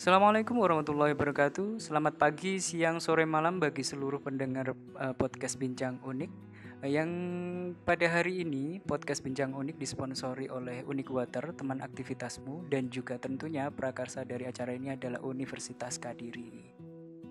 Assalamualaikum warahmatullahi wabarakatuh. Selamat pagi, siang, sore, malam bagi seluruh pendengar eh, podcast Bincang Unik. Eh, yang pada hari ini podcast Bincang Unik disponsori oleh Unik Water, teman aktivitasmu, dan juga tentunya prakarsa dari acara ini adalah Universitas Kadiri.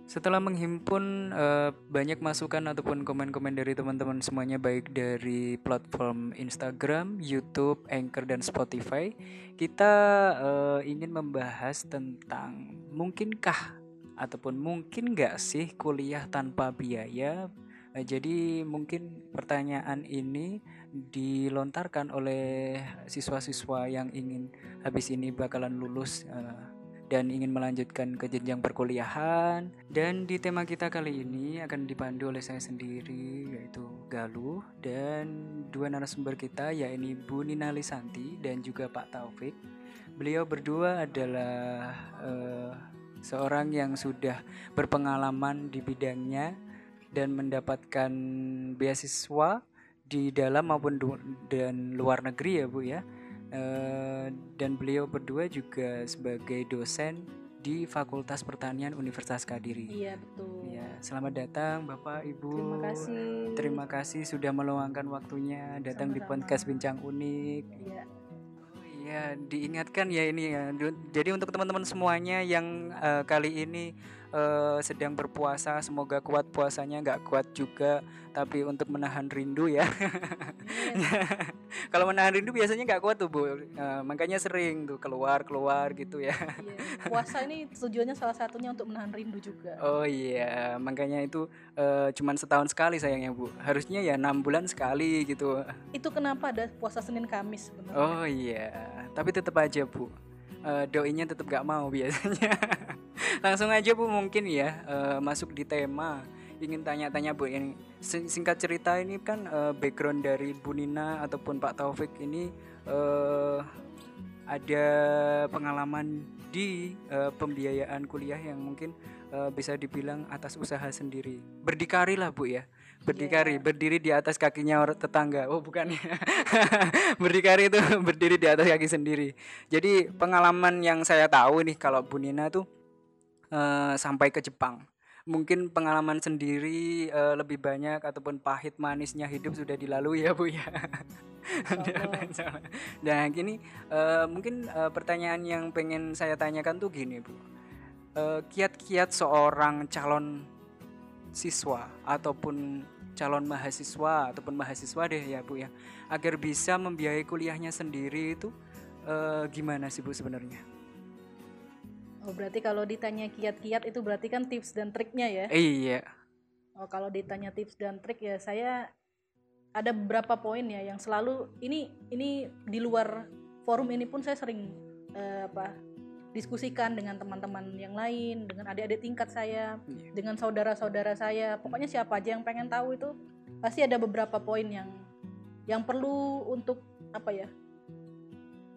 Setelah menghimpun eh, banyak masukan ataupun komen-komen dari teman-teman semuanya baik dari platform Instagram, YouTube, Anchor dan Spotify, kita eh, ingin membahas tentang mungkinkah ataupun mungkin nggak sih kuliah tanpa biaya? Eh, jadi mungkin pertanyaan ini dilontarkan oleh siswa-siswa yang ingin habis ini bakalan lulus eh, dan ingin melanjutkan ke jenjang perkuliahan. Dan di tema kita kali ini akan dipandu oleh saya sendiri yaitu Galuh dan dua narasumber kita yaitu Bu Nina Lisanti dan juga Pak Taufik. Beliau berdua adalah eh, seorang yang sudah berpengalaman di bidangnya dan mendapatkan beasiswa di dalam maupun dan luar negeri ya Bu ya. Eh, dan beliau berdua juga sebagai dosen di Fakultas Pertanian Universitas Kadiri. Iya betul. Ya, selamat datang Bapak Ibu. Terima kasih. Terima kasih sudah meluangkan waktunya datang di Sama-sama. podcast Bincang Unik. Iya. Oh Iya, diingatkan ya ini ya. Jadi untuk teman-teman semuanya yang eh, kali ini eh, sedang berpuasa, semoga kuat puasanya, nggak kuat juga, tapi untuk menahan rindu ya. Kalau menahan rindu biasanya nggak kuat tuh bu, Eh, makanya sering tuh keluar keluar gitu ya. Iya. Puasa ini tujuannya salah satunya untuk menahan rindu juga. Oh iya, makanya itu eh, cuman setahun sekali sayangnya bu. Harusnya ya enam bulan sekali gitu. Itu kenapa ada puasa Senin Kamis sebenarnya. Oh iya, tapi tetap aja bu. Eh, doinya tetap gak mau biasanya. Langsung aja bu mungkin ya eh, masuk di tema. Ingin tanya-tanya bu ini sing- singkat cerita ini kan eh, background dari Bu Nina ataupun Pak Taufik ini eh, ada pengalaman di eh, pembiayaan kuliah yang mungkin eh, bisa dibilang atas usaha sendiri. Berdikari lah bu ya, berdikari, berdiri di atas kakinya orang tetangga. Oh bukan berdikari itu berdiri di atas kaki sendiri. Jadi pengalaman yang saya tahu nih kalau Bu Nina tuh eh, sampai ke Jepang. Mungkin pengalaman sendiri eh, lebih banyak ataupun pahit manisnya hidup sudah dilalui ya Bu ya. nah gini eh, mungkin eh, pertanyaan yang pengen saya tanyakan tuh gini Bu. Kiat-kiat seorang calon siswa ataupun calon mahasiswa ataupun mahasiswa deh ya Bu ya agar bisa membiayai kuliahnya sendiri itu eh, gimana sih Bu sebenarnya? Oh berarti kalau ditanya kiat-kiat itu berarti kan tips dan triknya ya. Iya. Oh kalau ditanya tips dan trik ya saya ada beberapa poin ya yang selalu ini ini di luar forum ini pun saya sering eh, apa diskusikan dengan teman-teman yang lain, dengan adik-adik tingkat saya, Iya. dengan saudara-saudara saya. Pokoknya siapa aja yang pengen tahu itu pasti ada beberapa poin yang yang perlu untuk apa ya?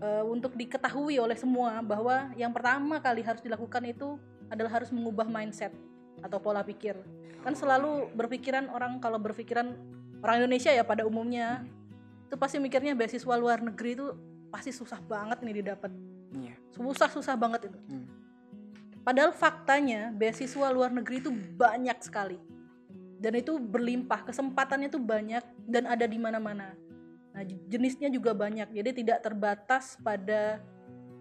Eh, untuk diketahui oleh semua bahwa yang pertama kali harus dilakukan itu adalah harus mengubah mindset atau pola pikir. Kan selalu berpikiran orang kalau berpikiran orang Indonesia ya pada umumnya itu pasti mikirnya beasiswa luar negeri itu pasti susah banget nih didapat. Iya. Susah-susah banget itu. Hmm. Padahal faktanya beasiswa luar negeri itu banyak sekali. Dan itu berlimpah, kesempatannya itu banyak dan ada di mana-mana. Nah, jenisnya juga banyak. Jadi tidak terbatas pada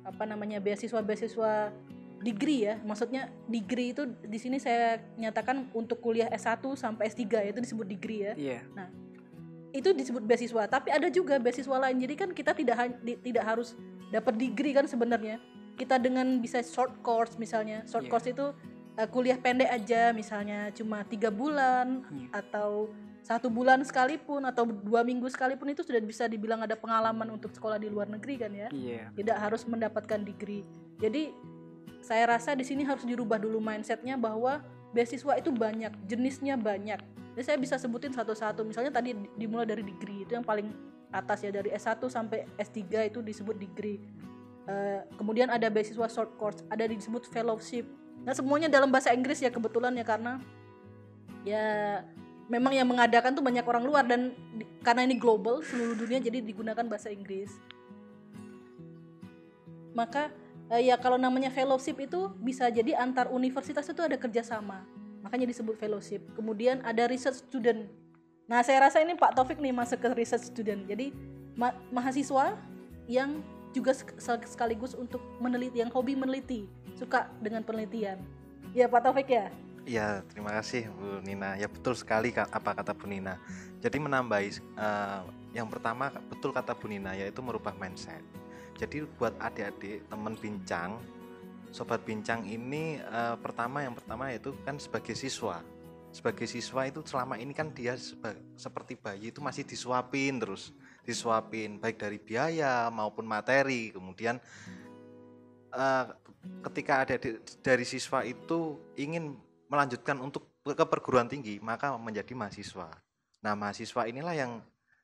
apa namanya beasiswa-beasiswa degree ya. Maksudnya degree itu di sini saya nyatakan untuk kuliah S1 sampai S3 itu disebut degree ya Iya. itu disebut beasiswa tapi ada juga beasiswa lain jadi kan kita tidak ha- di- tidak harus dapat degree kan sebenarnya kita dengan bisa short course misalnya short Iya. course itu uh, kuliah pendek aja misalnya cuma tiga bulan Iya. atau satu bulan sekalipun atau dua minggu sekalipun itu sudah bisa dibilang ada pengalaman untuk sekolah di luar negeri kan ya Iya. tidak harus mendapatkan degree. Jadi saya rasa di sini harus dirubah dulu mindsetnya bahwa beasiswa itu banyak, jenisnya banyak. Jadi saya bisa sebutin satu-satu. Misalnya tadi di- dimulai dari degree itu yang paling atas ya dari S1 sampai S3 itu disebut degree. Eh, kemudian ada beasiswa short course, ada disebut fellowship. Nah semuanya dalam bahasa Inggris ya kebetulan ya karena ya memang yang mengadakan tuh banyak orang luar dan di- karena ini global seluruh dunia jadi digunakan bahasa Inggris. Maka eh, ya kalau namanya fellowship itu bisa jadi antar universitas itu ada kerjasama. Makanya disebut fellowship. Kemudian ada research student. Nah saya rasa ini Pak Taufik nih masuk ke research student. Jadi ma- mahasiswa yang juga sek- sek- sekaligus untuk meneliti yang hobi meneliti suka dengan penelitian. Ya Pak Taufik ya Iya, terima kasih Bu Nina. Ya betul sekali apa kata Bu Nina. Jadi menambahi eh, yang pertama betul kata Bu Nina yaitu merubah mindset. Jadi buat adik-adik teman bincang, sobat bincang ini eh, pertama yang pertama yaitu kan sebagai siswa. Sebagai siswa itu selama ini kan dia seba- seperti bayi itu masih disuapin terus, disuapin baik dari biaya maupun materi. Kemudian eh, ketika ada dari siswa itu ingin melanjutkan untuk ke perguruan tinggi maka menjadi mahasiswa. Nah mahasiswa inilah yang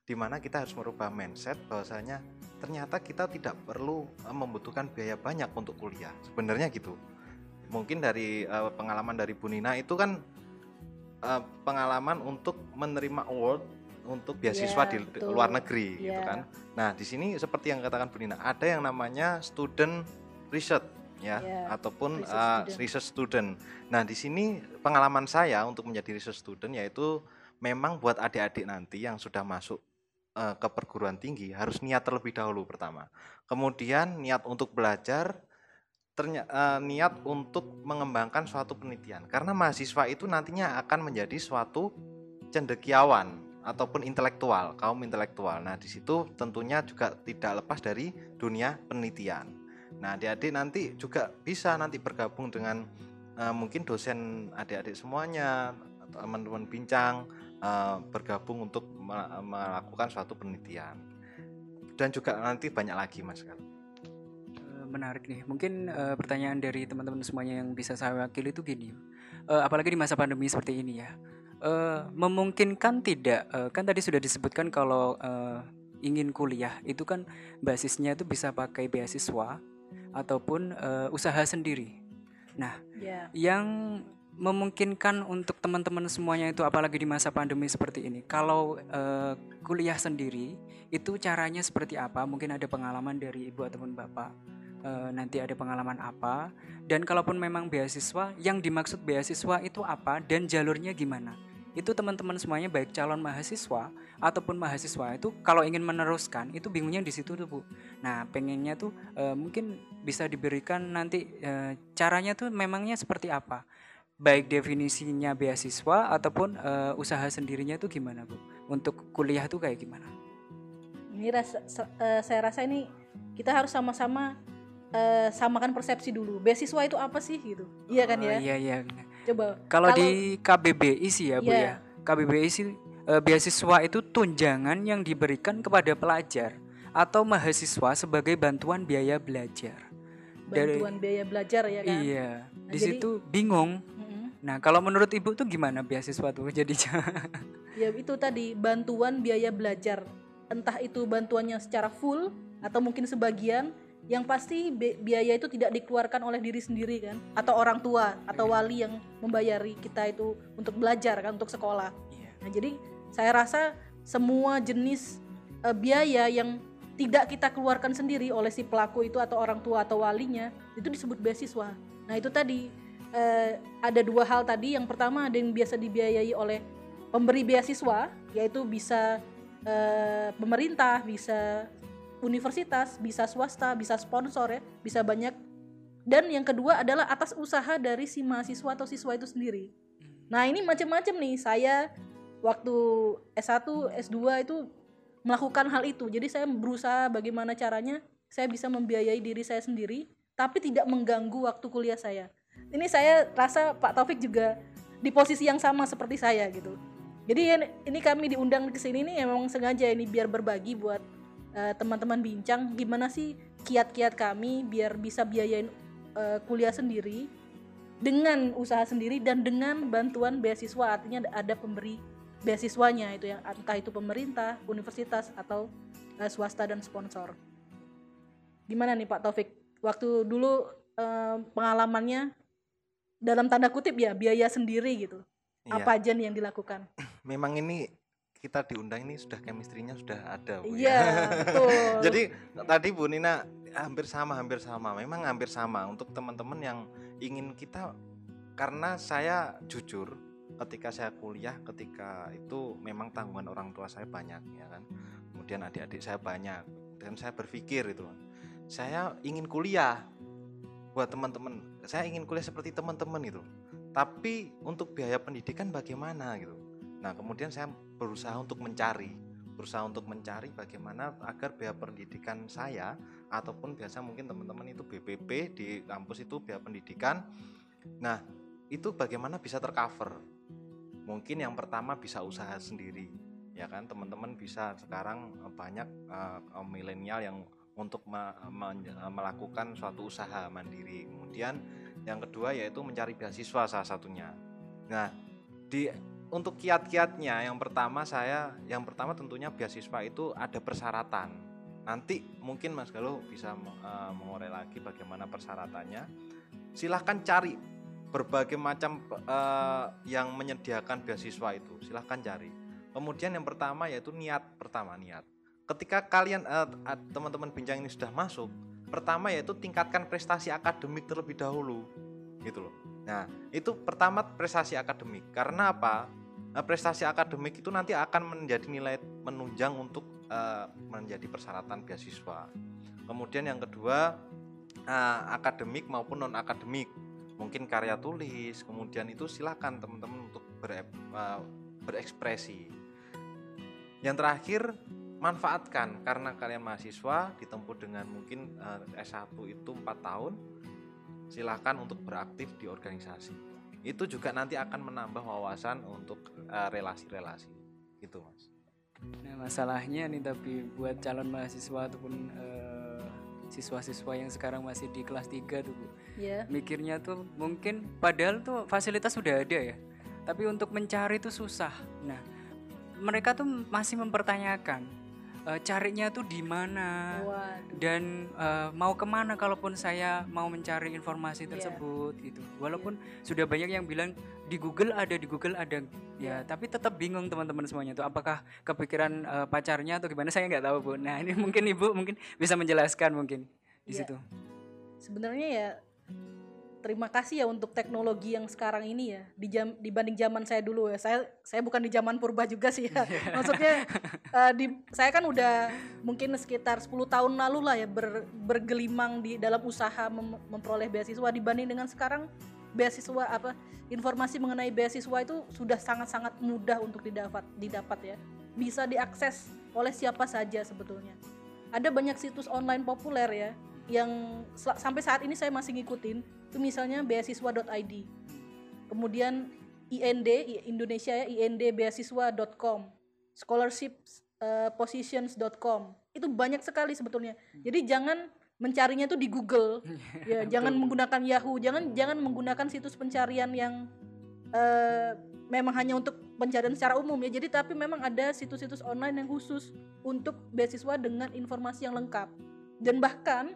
di mana kita harus merubah mindset bahwasanya ternyata kita tidak perlu eh, membutuhkan biaya banyak untuk kuliah. Sebenarnya gitu. Mungkin dari eh, pengalaman dari Bu Nina itu kan eh, pengalaman untuk menerima award untuk beasiswa Iya, di betul. luar negeri gitu Iya. kan. Nah, di sini seperti yang katakan Bu Nina, ada yang namanya student research ya Iya, ataupun research uh, student. research student. Nah, di sini pengalaman saya untuk menjadi research student yaitu memang buat adik-adik nanti yang sudah masuk uh, ke perguruan tinggi harus niat terlebih dahulu pertama. Kemudian niat untuk belajar ternyata niat untuk mengembangkan suatu penelitian karena mahasiswa itu nantinya akan menjadi suatu cendekiawan ataupun intelektual, kaum intelektual. Nah, di situ tentunya juga tidak lepas dari dunia penelitian. Nah, adik-adik nanti juga bisa nanti bergabung dengan eh, mungkin dosen adik-adik semuanya, teman-teman bincang eh, bergabung untuk me- melakukan suatu penelitian. Dan juga nanti banyak lagi, Mas. Eh, menarik nih. Mungkin eh, pertanyaan dari teman-teman semuanya yang bisa saya wakili itu gini. Eh, apalagi di masa pandemi seperti ini ya. Eh, memungkinkan tidak? Eh, kan tadi sudah disebutkan kalau eh, ingin kuliah itu kan basisnya itu bisa pakai beasiswa ataupun eh, usaha sendiri. Nah, ya yang memungkinkan untuk teman-teman semuanya itu apalagi di masa pandemi seperti ini. Kalau eh, kuliah sendiri itu caranya seperti apa? Mungkin ada pengalaman dari ibu ataupun bapak. Eh, nanti ada pengalaman apa? Dan kalaupun memang beasiswa, yang dimaksud beasiswa itu apa dan jalurnya gimana? Itu teman-teman semuanya baik calon mahasiswa ataupun mahasiswa itu kalau ingin meneruskan itu bingungnya di situ tuh bu. Nah pengennya tuh eh, mungkin bisa diberikan nanti eh, caranya tuh memangnya seperti apa? Baik definisinya beasiswa ataupun eh, usaha sendirinya tuh gimana bu? Untuk kuliah tuh kayak gimana? ini rasa, eh, saya rasa ini kita harus sama-sama eh, samakan persepsi dulu beasiswa itu apa sih gitu iya kan Oh, ya Iya iya. Coba Kalau di KBBI sih ya bu Iya. ya. KBBI sih eh, beasiswa itu tunjangan yang diberikan kepada pelajar atau mahasiswa sebagai bantuan biaya belajar. Dari- bantuan biaya belajar ya kan Iya. Nah, Di jadi- situ bingung. Mm-mm. Nah kalau menurut ibu tuh gimana beasiswa tuh jadinya? ya itu tadi bantuan biaya belajar entah itu bantuannya secara full atau mungkin sebagian yang pasti bi- biaya itu tidak dikeluarkan oleh diri sendiri kan atau orang tua atau wali yang membayari kita itu untuk belajar kan untuk sekolah Iya. Nah, jadi saya rasa semua jenis eh, biaya yang tidak kita keluarkan sendiri oleh si pelaku itu atau orang tua atau walinya itu disebut beasiswa. Nah, itu tadi eh, ada dua hal tadi. Yang pertama ada yang biasa dibiayai oleh pemberi beasiswa, yaitu bisa eh, pemerintah, bisa universitas, bisa swasta, bisa sponsor ya, bisa banyak. Dan yang kedua adalah atas usaha dari si mahasiswa atau siswa itu sendiri. Nah ini macam-macam nih. Saya waktu S1, S2 itu melakukan hal itu. Jadi saya berusaha bagaimana caranya saya bisa membiayai diri saya sendiri, tapi tidak mengganggu waktu kuliah saya. Ini saya rasa Pak Taufik juga di posisi yang sama seperti saya gitu. Jadi ini kami diundang ke sini nih emang sengaja ini biar berbagi buat eh, teman-teman bincang gimana sih kiat-kiat kami biar bisa biayain eh, kuliah sendiri dengan usaha sendiri dan dengan bantuan beasiswa artinya ada pemberi beasiswanya itu yang entah itu pemerintah, universitas atau eh, swasta dan sponsor. Gimana nih Pak Taufik? Waktu dulu eh, pengalamannya dalam tanda kutip ya biaya sendiri gitu. Iya. Apa aja nih yang dilakukan? memang ini kita diundang ini sudah chemistry-nya sudah ada Bu, ya. Iya, betul. Jadi tadi Bu Nina hampir sama, hampir sama. Memang hampir sama untuk teman-teman yang ingin kita karena saya jujur ketika saya kuliah ketika itu memang tanggungan orang tua saya banyak ya kan. Kemudian adik-adik saya banyak dan saya berpikir itu saya ingin kuliah buat teman-teman. Saya ingin kuliah seperti teman-teman itu. Tapi untuk biaya pendidikan bagaimana gitu. Nah, kemudian saya berusaha untuk mencari berusaha untuk mencari bagaimana agar biaya pendidikan saya ataupun biasa mungkin teman-teman itu BPP di kampus itu biaya pendidikan. Nah itu bagaimana bisa tercover? Mungkin yang pertama bisa usaha sendiri ya kan? Teman-teman bisa sekarang eh, banyak uh, milenial yang untuk me me melakukan suatu usaha mandiri. Kemudian yang kedua yaitu mencari beasiswa salah satunya. Nah di untuk kiat-kiatnya yang pertama saya yang pertama tentunya beasiswa itu ada persyaratan. Nanti mungkin Mas Galuh bisa uh, mengorek lagi bagaimana persyaratannya. Silahkan cari berbagai macam uh, yang menyediakan beasiswa itu silahkan cari. Kemudian yang pertama yaitu niat pertama niat. Ketika kalian teman teman-teman bincang ini sudah masuk pertama yaitu tingkatkan prestasi akademik terlebih dahulu gitu loh Nah, itu pertama prestasi akademik. Karena apa? Nah, prestasi akademik itu nanti akan menjadi nilai menunjang untuk uh, menjadi persyaratan beasiswa. Kemudian yang kedua, uh, akademik maupun non akademik. Mungkin karya tulis, kemudian itu silakan teman-teman untuk ber, uh, berekspresi. Yang terakhir, manfaatkan karena kalian mahasiswa ditempuh dengan mungkin uh, S1 itu 4 tahun silahkan untuk beraktif di organisasi itu juga nanti akan menambah wawasan untuk uh, relasi-relasi gitu mas nah masalahnya nih tapi buat calon mahasiswa ataupun uh, siswa-siswa yang sekarang masih di kelas 3 tuh Bu. Iya. mikirnya tuh mungkin padahal tuh fasilitas sudah ada ya tapi untuk mencari itu susah nah mereka tuh masih mempertanyakan uh, carinya tuh di mana? Dan uh, mau ke mana kalaupun saya mau mencari informasi Iya. tersebut gitu. Walaupun sudah banyak yang bilang di Google ada di Google ada. Ya Iya. tapi tetap bingung teman-teman semuanya tuh apakah kepikiran uh, pacarnya atau gimana? Saya nggak tahu bu. Nah ini mungkin ibu mungkin bisa menjelaskan mungkin di Iya. situ. Sebenarnya ya terima kasih ya untuk teknologi yang sekarang ini ya di jam dibanding zaman saya dulu ya. Saya saya bukan di zaman purba juga sih ya. Maksudnya eh, di saya kan udah mungkin sekitar 10 tahun lalu lah ya ber- bergelimang di dalam usaha mem- memperoleh beasiswa dibanding dengan sekarang beasiswa apa informasi mengenai beasiswa itu sudah sangat-sangat mudah untuk didapat didapat ya. Bisa diakses oleh siapa saja sebetulnya. Ada banyak situs online populer ya yang sampai saat ini saya masih ngikutin itu misalnya beasiswa.id kemudian IND Indonesia ya indbeasiswa.com scholarshippositions.com itu banyak sekali sebetulnya. Jadi jangan mencarinya itu di Google. Ya jangan menggunakan Yahoo. Jangan jangan menggunakan situs pencarian yang eh, memang hanya untuk pencarian secara umum ya. Jadi tapi memang ada situs-situs online yang khusus untuk beasiswa dengan informasi yang lengkap. Dan bahkan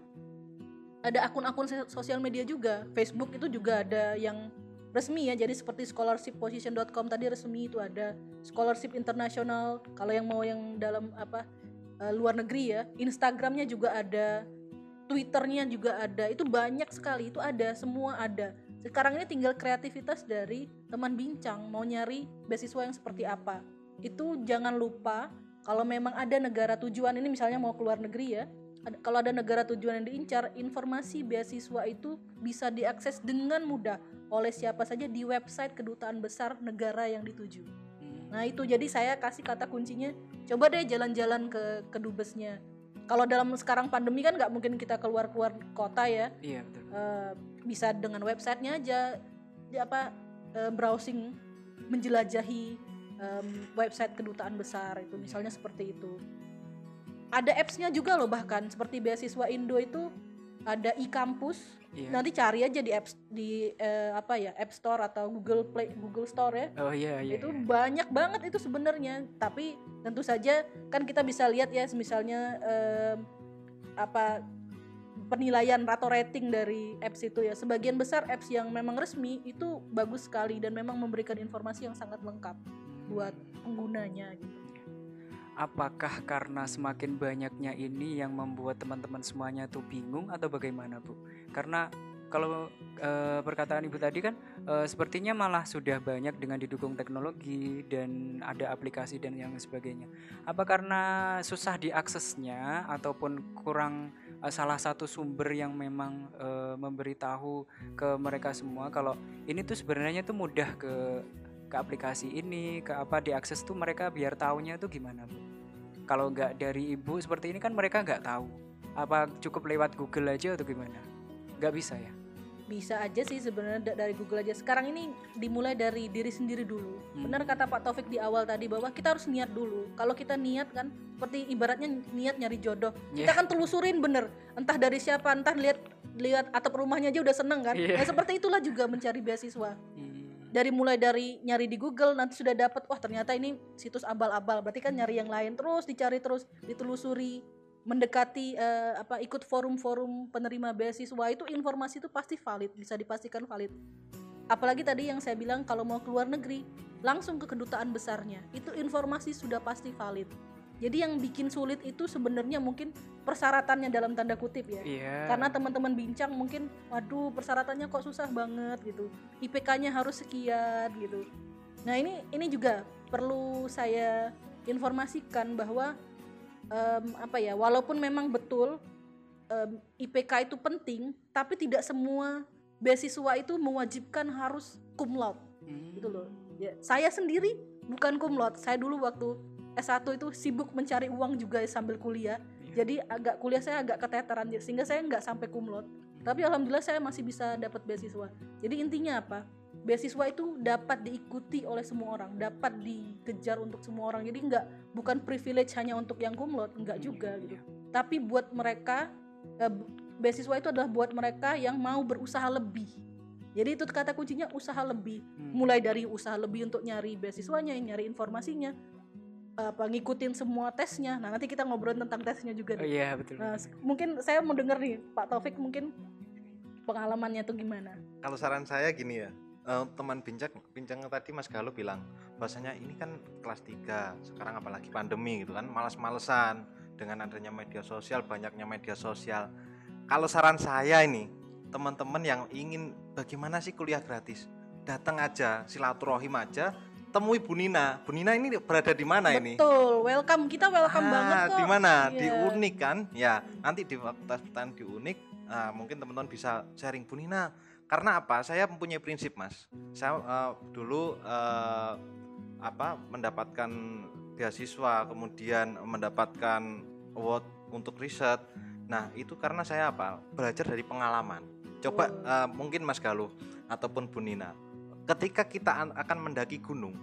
ada akun-akun sosial media juga. Facebook itu juga ada yang resmi ya. Jadi seperti scholarshipposition.com tadi resmi itu ada. Scholarship internasional kalau yang mau yang dalam apa eh, luar negeri ya. Instagramnya juga ada. Twitternya juga ada. Itu banyak sekali. Itu ada. Semua ada. Sekarang ini tinggal kreativitas dari teman bincang mau nyari beasiswa yang seperti apa. Itu jangan lupa kalau memang ada negara tujuan ini misalnya mau keluar negeri ya kalau ada negara tujuan yang diincar, informasi beasiswa itu bisa diakses dengan mudah oleh siapa saja di website kedutaan besar negara yang dituju. Nah itu jadi saya kasih kata kuncinya, coba deh jalan-jalan ke kedubesnya. Kalau dalam sekarang pandemi kan nggak mungkin kita keluar-keluar kota ya, iya betul Eh, bisa dengan websitenya aja, di apa eh, browsing, menjelajahi em, website kedutaan besar itu, misalnya seperti itu ada apps-nya juga loh bahkan seperti beasiswa Indo itu ada e-kampus Iya. nanti cari aja di apps di eh, apa ya App Store atau Google Play Google Store ya oh iya iya itu iya. banyak banget itu sebenarnya tapi tentu saja kan kita bisa lihat ya misalnya em, apa penilaian atau rating dari apps itu ya sebagian besar apps yang memang resmi itu bagus sekali dan memang memberikan informasi yang sangat lengkap buat penggunanya gitu. Apakah karena semakin banyaknya ini yang membuat teman-teman semuanya tuh bingung atau bagaimana, Bu? Karena kalau eh, perkataan Ibu tadi kan eh, sepertinya malah sudah banyak dengan didukung teknologi dan ada aplikasi dan yang sebagainya. Apa karena susah diaksesnya ataupun kurang eh, salah satu sumber yang memang eh, memberitahu ke mereka semua kalau ini tuh sebenarnya tuh mudah ke ke aplikasi ini, ke apa diakses tuh mereka biar taunya tuh gimana, Bu? Kalau nggak dari Ibu seperti ini kan mereka nggak tahu. Apa cukup lewat Google aja atau gimana? Nggak bisa ya? bisa aja sih sebenarnya da- dari Google aja. Sekarang ini dimulai dari diri sendiri dulu. Hmm. Benar kata Pak Taufik di awal tadi bahwa kita harus niat dulu. Kalau kita niat kan seperti ibaratnya niat nyari jodoh. Kita Iya. kan telusurin bener. Entah dari siapa, entah lihat lihat atap rumahnya aja udah seneng kan. Iya. Nah, seperti itulah juga mencari beasiswa. Hmm. Dari mulai dari nyari di Google nanti sudah dapat wah ternyata ini situs abal-abal. Berarti kan nyari yang lain terus dicari terus ditelusuri mendekati eh, apa ikut forum-forum penerima beasiswa. Itu informasi itu pasti valid bisa dipastikan valid. Apalagi tadi yang saya bilang kalau mau keluar negeri langsung ke kedutaan besarnya. Itu informasi sudah pasti valid jadi yang bikin sulit itu sebenarnya mungkin persyaratannya dalam tanda kutip ya. Iya. karena teman-teman bincang mungkin waduh persyaratannya kok susah banget gitu. IPK-nya harus sekian gitu. Nah ini ini juga perlu saya informasikan bahwa em, apa ya walaupun memang betul em, IPK itu penting tapi tidak semua beasiswa itu mewajibkan harus cum laude. Hmm. gitu loh. Ya saya sendiri bukan cum laude. Saya dulu waktu S1 itu sibuk mencari uang juga sambil kuliah. Iya. jadi agak kuliah saya agak keteteran sehingga saya nggak sampai cum laude tapi alhamdulillah saya masih bisa dapat beasiswa. Jadi intinya apa? Beasiswa itu dapat diikuti oleh semua orang dapat dikejar untuk semua orang. Jadi nggak bukan privilege hanya untuk yang laude nggak juga gitu. tapi buat mereka eh, beasiswa itu adalah buat mereka yang mau berusaha lebih. Jadi itu kata kuncinya usaha lebih. Hmm. mulai dari usaha lebih untuk nyari beasiswanya, nyari informasinya, apa ngikutin semua tesnya. Nah nanti kita ngobrol tentang tesnya juga. Oh iya betul. Nah, mungkin saya mau dengar nih Pak Taufik mungkin pengalamannya tuh gimana? Kalau saran saya gini ya, eh, teman bincang bincang tadi Mas Galuh bilang bahwasanya ini kan kelas 3, sekarang apalagi pandemi gitu kan, malas-malesan dengan adanya media sosial, banyaknya media sosial. Kalau saran saya ini, teman-teman yang ingin bagaimana sih kuliah gratis, datang aja, silaturahim aja, temui Bu Nina. Bu Nina ini berada di mana ini? Betul, welcome kita welcome Ah, banget kok. Di mana? Di Iya. Unik kan? Ya, nanti di fakultas pertanian di Unik ah, mungkin teman-teman bisa sharing Bu Nina. Karena apa? Saya mempunyai prinsip, Mas. Saya eh, dulu eh, apa mendapatkan beasiswa, kemudian mendapatkan award untuk riset. Nah, itu karena saya apa? Belajar dari pengalaman. Coba Oh. eh, mungkin Mas Galuh ataupun Bu Nina, ketika kita an- akan mendaki gunung,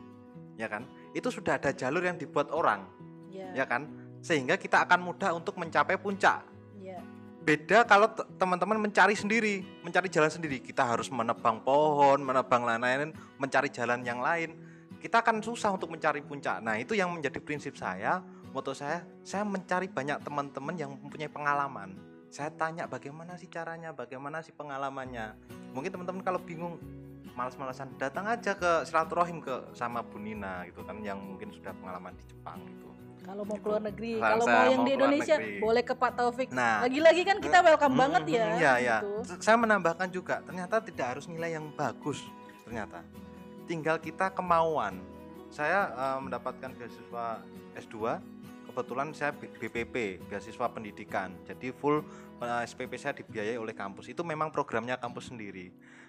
ya kan? Itu sudah ada jalur yang dibuat orang Ya, ya kan? Sehingga kita akan mudah untuk mencapai puncak. Ya. beda kalau te- teman-teman mencari sendiri mencari jalan sendiri. Kita harus menebang pohon menebang lain-lain mencari jalan yang lain. Kita akan susah untuk mencari puncak. Nah itu yang menjadi prinsip saya. Moto saya saya mencari banyak teman-teman yang mempunyai pengalaman. Saya tanya bagaimana sih caranya bagaimana sih pengalamannya. Mungkin teman-teman kalau bingung malas-malasan datang aja ke silaturahim ke sama Bu Nina gitu kan yang mungkin sudah pengalaman di Jepang gitu Kalau mau Gitu. keluar negeri, Bangsa kalau mau yang mau di Indonesia negeri. boleh ke Pak Taufik. Nah, Lagi-lagi kan kita welcome Mm, banget ya. Iya, iya. gitu. Saya menambahkan juga, ternyata tidak harus nilai yang bagus. Ternyata, tinggal kita kemauan. Saya eh, mendapatkan beasiswa S2. Kebetulan saya BPP, beasiswa pendidikan. Jadi full eh, SPP saya dibiayai oleh kampus. Itu memang programnya kampus sendiri.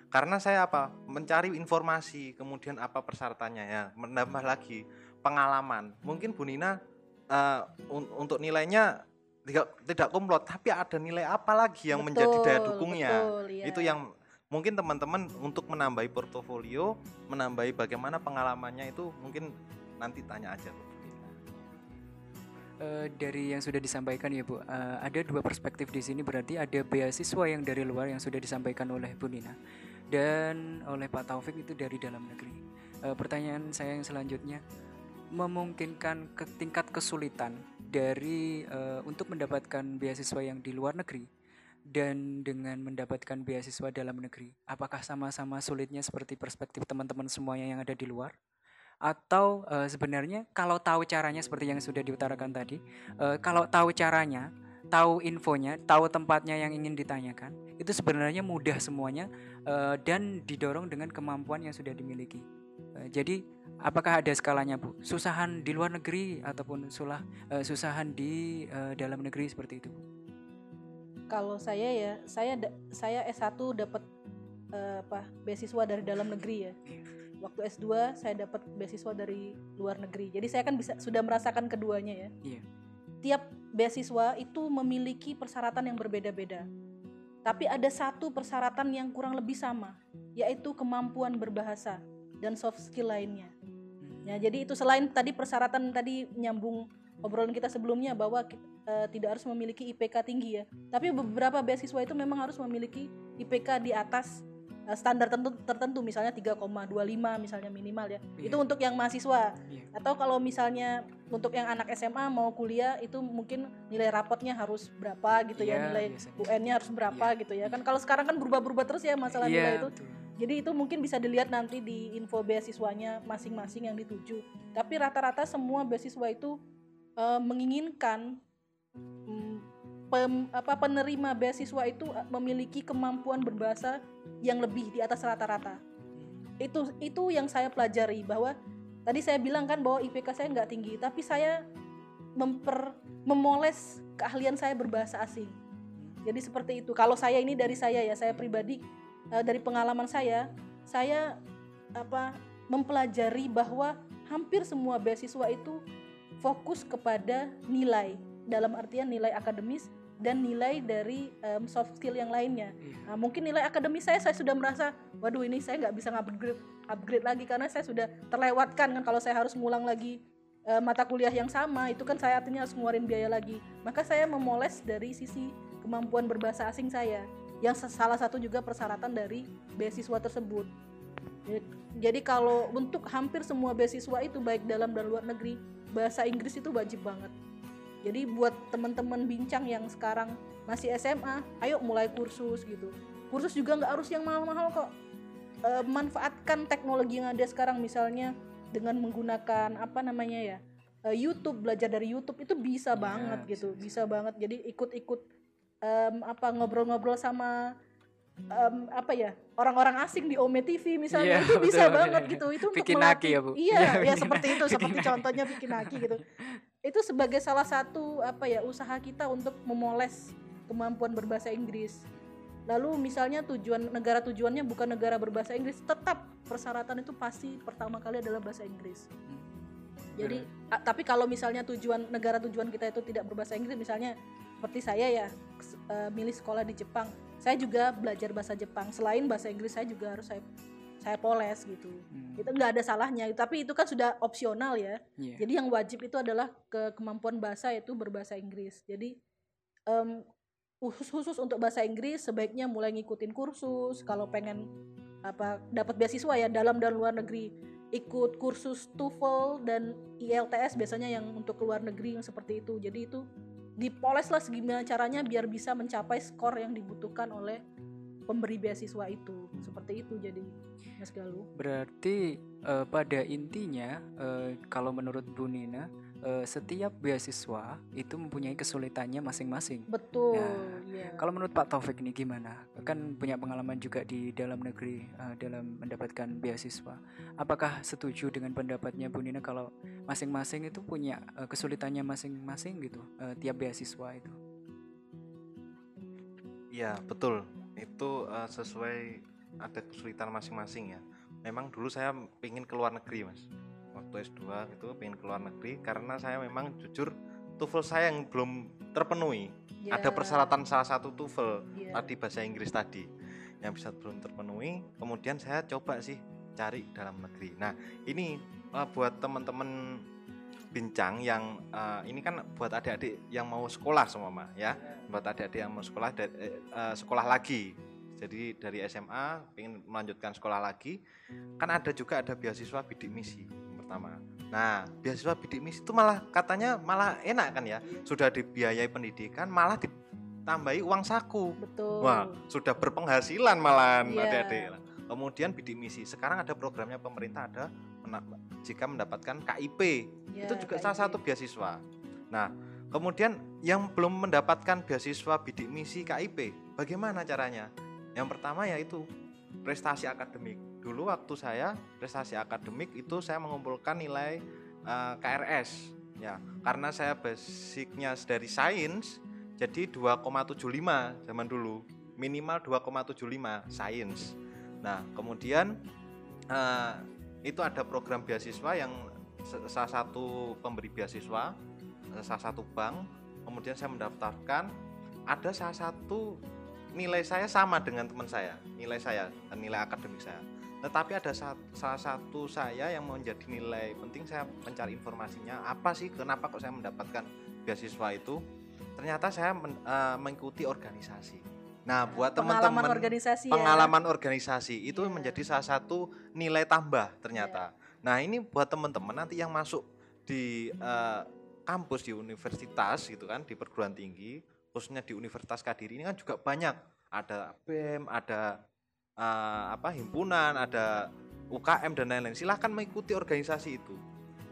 Karena saya apa? Mencari informasi, kemudian apa persyaratannya ya. Menambah lagi pengalaman. Mungkin Bu Nina eh, un- untuk nilainya tidak tidak komplot tapi ada nilai apa lagi yang menjadi daya Betul, dukungnya betul, iya. itu yang mungkin teman-teman untuk menambahi portofolio menambahi bagaimana pengalamannya itu mungkin nanti tanya aja Bu Nina. Eh, dari yang sudah disampaikan ya Bu, eh, ada dua perspektif di sini berarti ada beasiswa yang dari luar yang sudah disampaikan oleh Bu Nina dan oleh Pak Taufik itu dari dalam negeri. Eh, pertanyaan saya yang selanjutnya memungkinkan ke tingkat kesulitan dari eh, untuk mendapatkan beasiswa yang di luar negeri dan dengan mendapatkan beasiswa dalam negeri. Apakah sama-sama sulitnya seperti perspektif teman-teman semuanya yang ada di luar? atau eh, sebenarnya kalau tahu caranya seperti yang sudah diutarakan tadi, eh, kalau tahu caranya, tahu infonya, tahu tempatnya yang ingin ditanyakan, itu sebenarnya mudah semuanya eh, dan didorong dengan kemampuan yang sudah dimiliki. Eh, jadi apakah ada skalanya bu? Susahan di luar negeri ataupun sulah eh, susahan di eh, dalam negeri seperti itu? Bu? Kalau saya ya, saya saya S1 dapat eh, apa? beasiswa dari dalam negeri ya. Waktu S2 saya dapat beasiswa dari luar negeri. Jadi saya kan bisa sudah merasakan keduanya ya. Iya. Tiap beasiswa itu memiliki persyaratan yang berbeda-beda. Tapi ada satu persyaratan yang kurang lebih sama, yaitu kemampuan berbahasa dan soft skill lainnya. Ya, jadi itu selain tadi persyaratan tadi nyambung obrolan kita sebelumnya bahwa eh, tidak harus memiliki IPK tinggi ya. Tapi beberapa beasiswa itu memang harus memiliki IPK di atas standar tertentu, tertentu misalnya 3,25 misalnya minimal ya. Iya. Itu untuk yang mahasiswa. Iya. Atau kalau misalnya untuk yang anak SMA mau kuliah itu mungkin nilai rapotnya harus berapa gitu ya, Iya, nilai. UN-nya harus berapa gitu ya. Kan kalau sekarang kan berubah-berubah terus ya masalah Iya, nilai itu. betul. Jadi itu mungkin bisa dilihat nanti di info beasiswanya masing-masing yang dituju. Tapi rata-rata semua beasiswa itu eh, menginginkan mm, pem- apa penerima beasiswa itu eh, memiliki kemampuan berbahasa yang lebih di atas rata-rata. Itu itu yang saya pelajari bahwa tadi saya bilang kan bahwa IPK saya nggak tinggi, tapi saya memper memoles keahlian saya berbahasa asing. Jadi seperti itu. Kalau saya ini dari saya ya, saya pribadi eh, dari pengalaman saya, saya apa mempelajari bahwa hampir semua beasiswa itu fokus kepada nilai dalam artian nilai akademis dan nilai dari em, soft skill yang lainnya. Iya. Nah, mungkin nilai akademis saya saya sudah merasa, waduh ini saya nggak bisa upgrade upgrade lagi karena saya sudah terlewatkan kan kalau saya harus ngulang lagi eh, mata kuliah yang sama itu kan saya artinya harus ngeluarin biaya lagi. Maka saya memoles dari sisi kemampuan berbahasa asing saya yang salah satu juga persyaratan dari beasiswa tersebut. Jadi kalau untuk hampir semua beasiswa itu baik dalam dan luar negeri bahasa Inggris itu wajib banget. Jadi buat teman-teman bincang yang sekarang masih SMA, ayo mulai kursus gitu. Kursus juga nggak harus yang mahal-mahal kok. E, manfaatkan teknologi yang ada sekarang misalnya dengan menggunakan apa namanya ya e, YouTube belajar dari YouTube itu bisa Iya, banget bisa, gitu, bisa. bisa banget. Jadi ikut-ikut em, apa ngobrol-ngobrol sama em, apa ya orang-orang asing di Ome TV misalnya Iya, itu bisa betul. banget gitu. Itu untuk Naki melatih. ya, Bu? Iya, Iya, ya Vicky seperti itu, seperti contohnya Vicky Naki gitu itu sebagai salah satu apa ya usaha kita untuk memoles kemampuan berbahasa Inggris. Lalu misalnya tujuan negara tujuannya bukan negara berbahasa Inggris, tetap persyaratan itu pasti pertama kali adalah bahasa Inggris. Jadi a- tapi kalau misalnya tujuan negara tujuan kita itu tidak berbahasa Inggris, misalnya seperti saya ya eh, milih sekolah di Jepang, saya juga belajar bahasa Jepang. Selain bahasa Inggris saya juga harus saya saya poles gitu. Hmm, Itu nggak ada salahnya, tapi itu kan sudah opsional ya. iya. Jadi yang wajib itu adalah ke kemampuan bahasa yaitu berbahasa Inggris. Jadi em, khusus khusus untuk bahasa Inggris sebaiknya mulai ngikutin kursus kalau pengen apa dapat beasiswa ya dalam dan luar negeri ikut kursus TOEFL dan IELTS biasanya yang untuk luar negeri yang seperti itu. Jadi itu dipoles lah segimana caranya biar bisa mencapai skor yang dibutuhkan oleh pemberi beasiswa itu. Seperti itu jadi Mas Galuh. Berarti eh, pada intinya eh, kalau menurut Bu Nina eh, setiap beasiswa itu mempunyai kesulitannya masing-masing. Betul, Nah, ya. Kalau menurut Pak Taufik nih gimana? Kan punya pengalaman juga di dalam negeri eh, dalam mendapatkan beasiswa. Apakah setuju dengan pendapatnya Bu Nina kalau masing-masing itu punya eh, kesulitannya masing-masing gitu eh, tiap beasiswa itu? Iya betul itu eh, sesuai ada kesulitan masing-masing ya. Memang dulu saya pengen ke luar negeri mas. Waktu S2 itu pengen ke luar negeri karena saya memang jujur TOEFL saya yang belum terpenuhi. Ya, Ada persyaratan salah satu TOEFL ya. tadi bahasa Inggris tadi yang bisa belum terpenuhi. Kemudian saya coba sih cari dalam negeri. Nah ini eh, buat teman-teman bincang yang eh, ini kan buat adik-adik yang mau sekolah semua mah ya. Buat adik-adik yang mau sekolah da- eh, eh, sekolah lagi. Jadi dari SMA ingin melanjutkan sekolah lagi. Kan ada juga ada beasiswa bidik misi yang pertama. Nah beasiswa bidik misi itu malah katanya malah enak kan ya. Sudah dibiayai pendidikan malah ditambahi uang saku. Betul. wah sudah berpenghasilan malahan Iya. adik-adik. Kemudian bidik misi sekarang ada programnya pemerintah ada jika mendapatkan KIP Ya, itu juga KIP. salah satu beasiswa. Nah, kemudian yang belum mendapatkan beasiswa bidik misi KIP, bagaimana caranya? Yang pertama yaitu prestasi akademik. Dulu waktu saya prestasi akademik itu saya mengumpulkan nilai eh, KRS ya. Karena saya basicnya dari sains jadi 2,75 zaman dulu. Minimal 2,75 sains. Nah, kemudian eh, itu ada program beasiswa yang salah satu pemberi beasiswa salah satu bank. Kemudian saya mendaftarkan. Ada salah satu nilai saya sama dengan teman saya nilai saya nilai akademik saya. Tetapi ada sa- salah satu saya yang menjadi nilai penting saya mencari informasinya apa sih kenapa kok saya mendapatkan beasiswa itu? Ternyata saya men- eh, mengikuti organisasi nah buat pengalaman teman-teman organisasi ya. pengalaman organisasi itu Iya. menjadi salah satu nilai tambah ternyata. Nah ini buat teman-teman nanti yang masuk di eh, kampus di universitas gitu kan di perguruan tinggi khususnya di Universitas Kadiri ini kan juga banyak ada BEM, ada eh, apa himpunan, ada UKM dan lain-lain. Silahkan mengikuti organisasi itu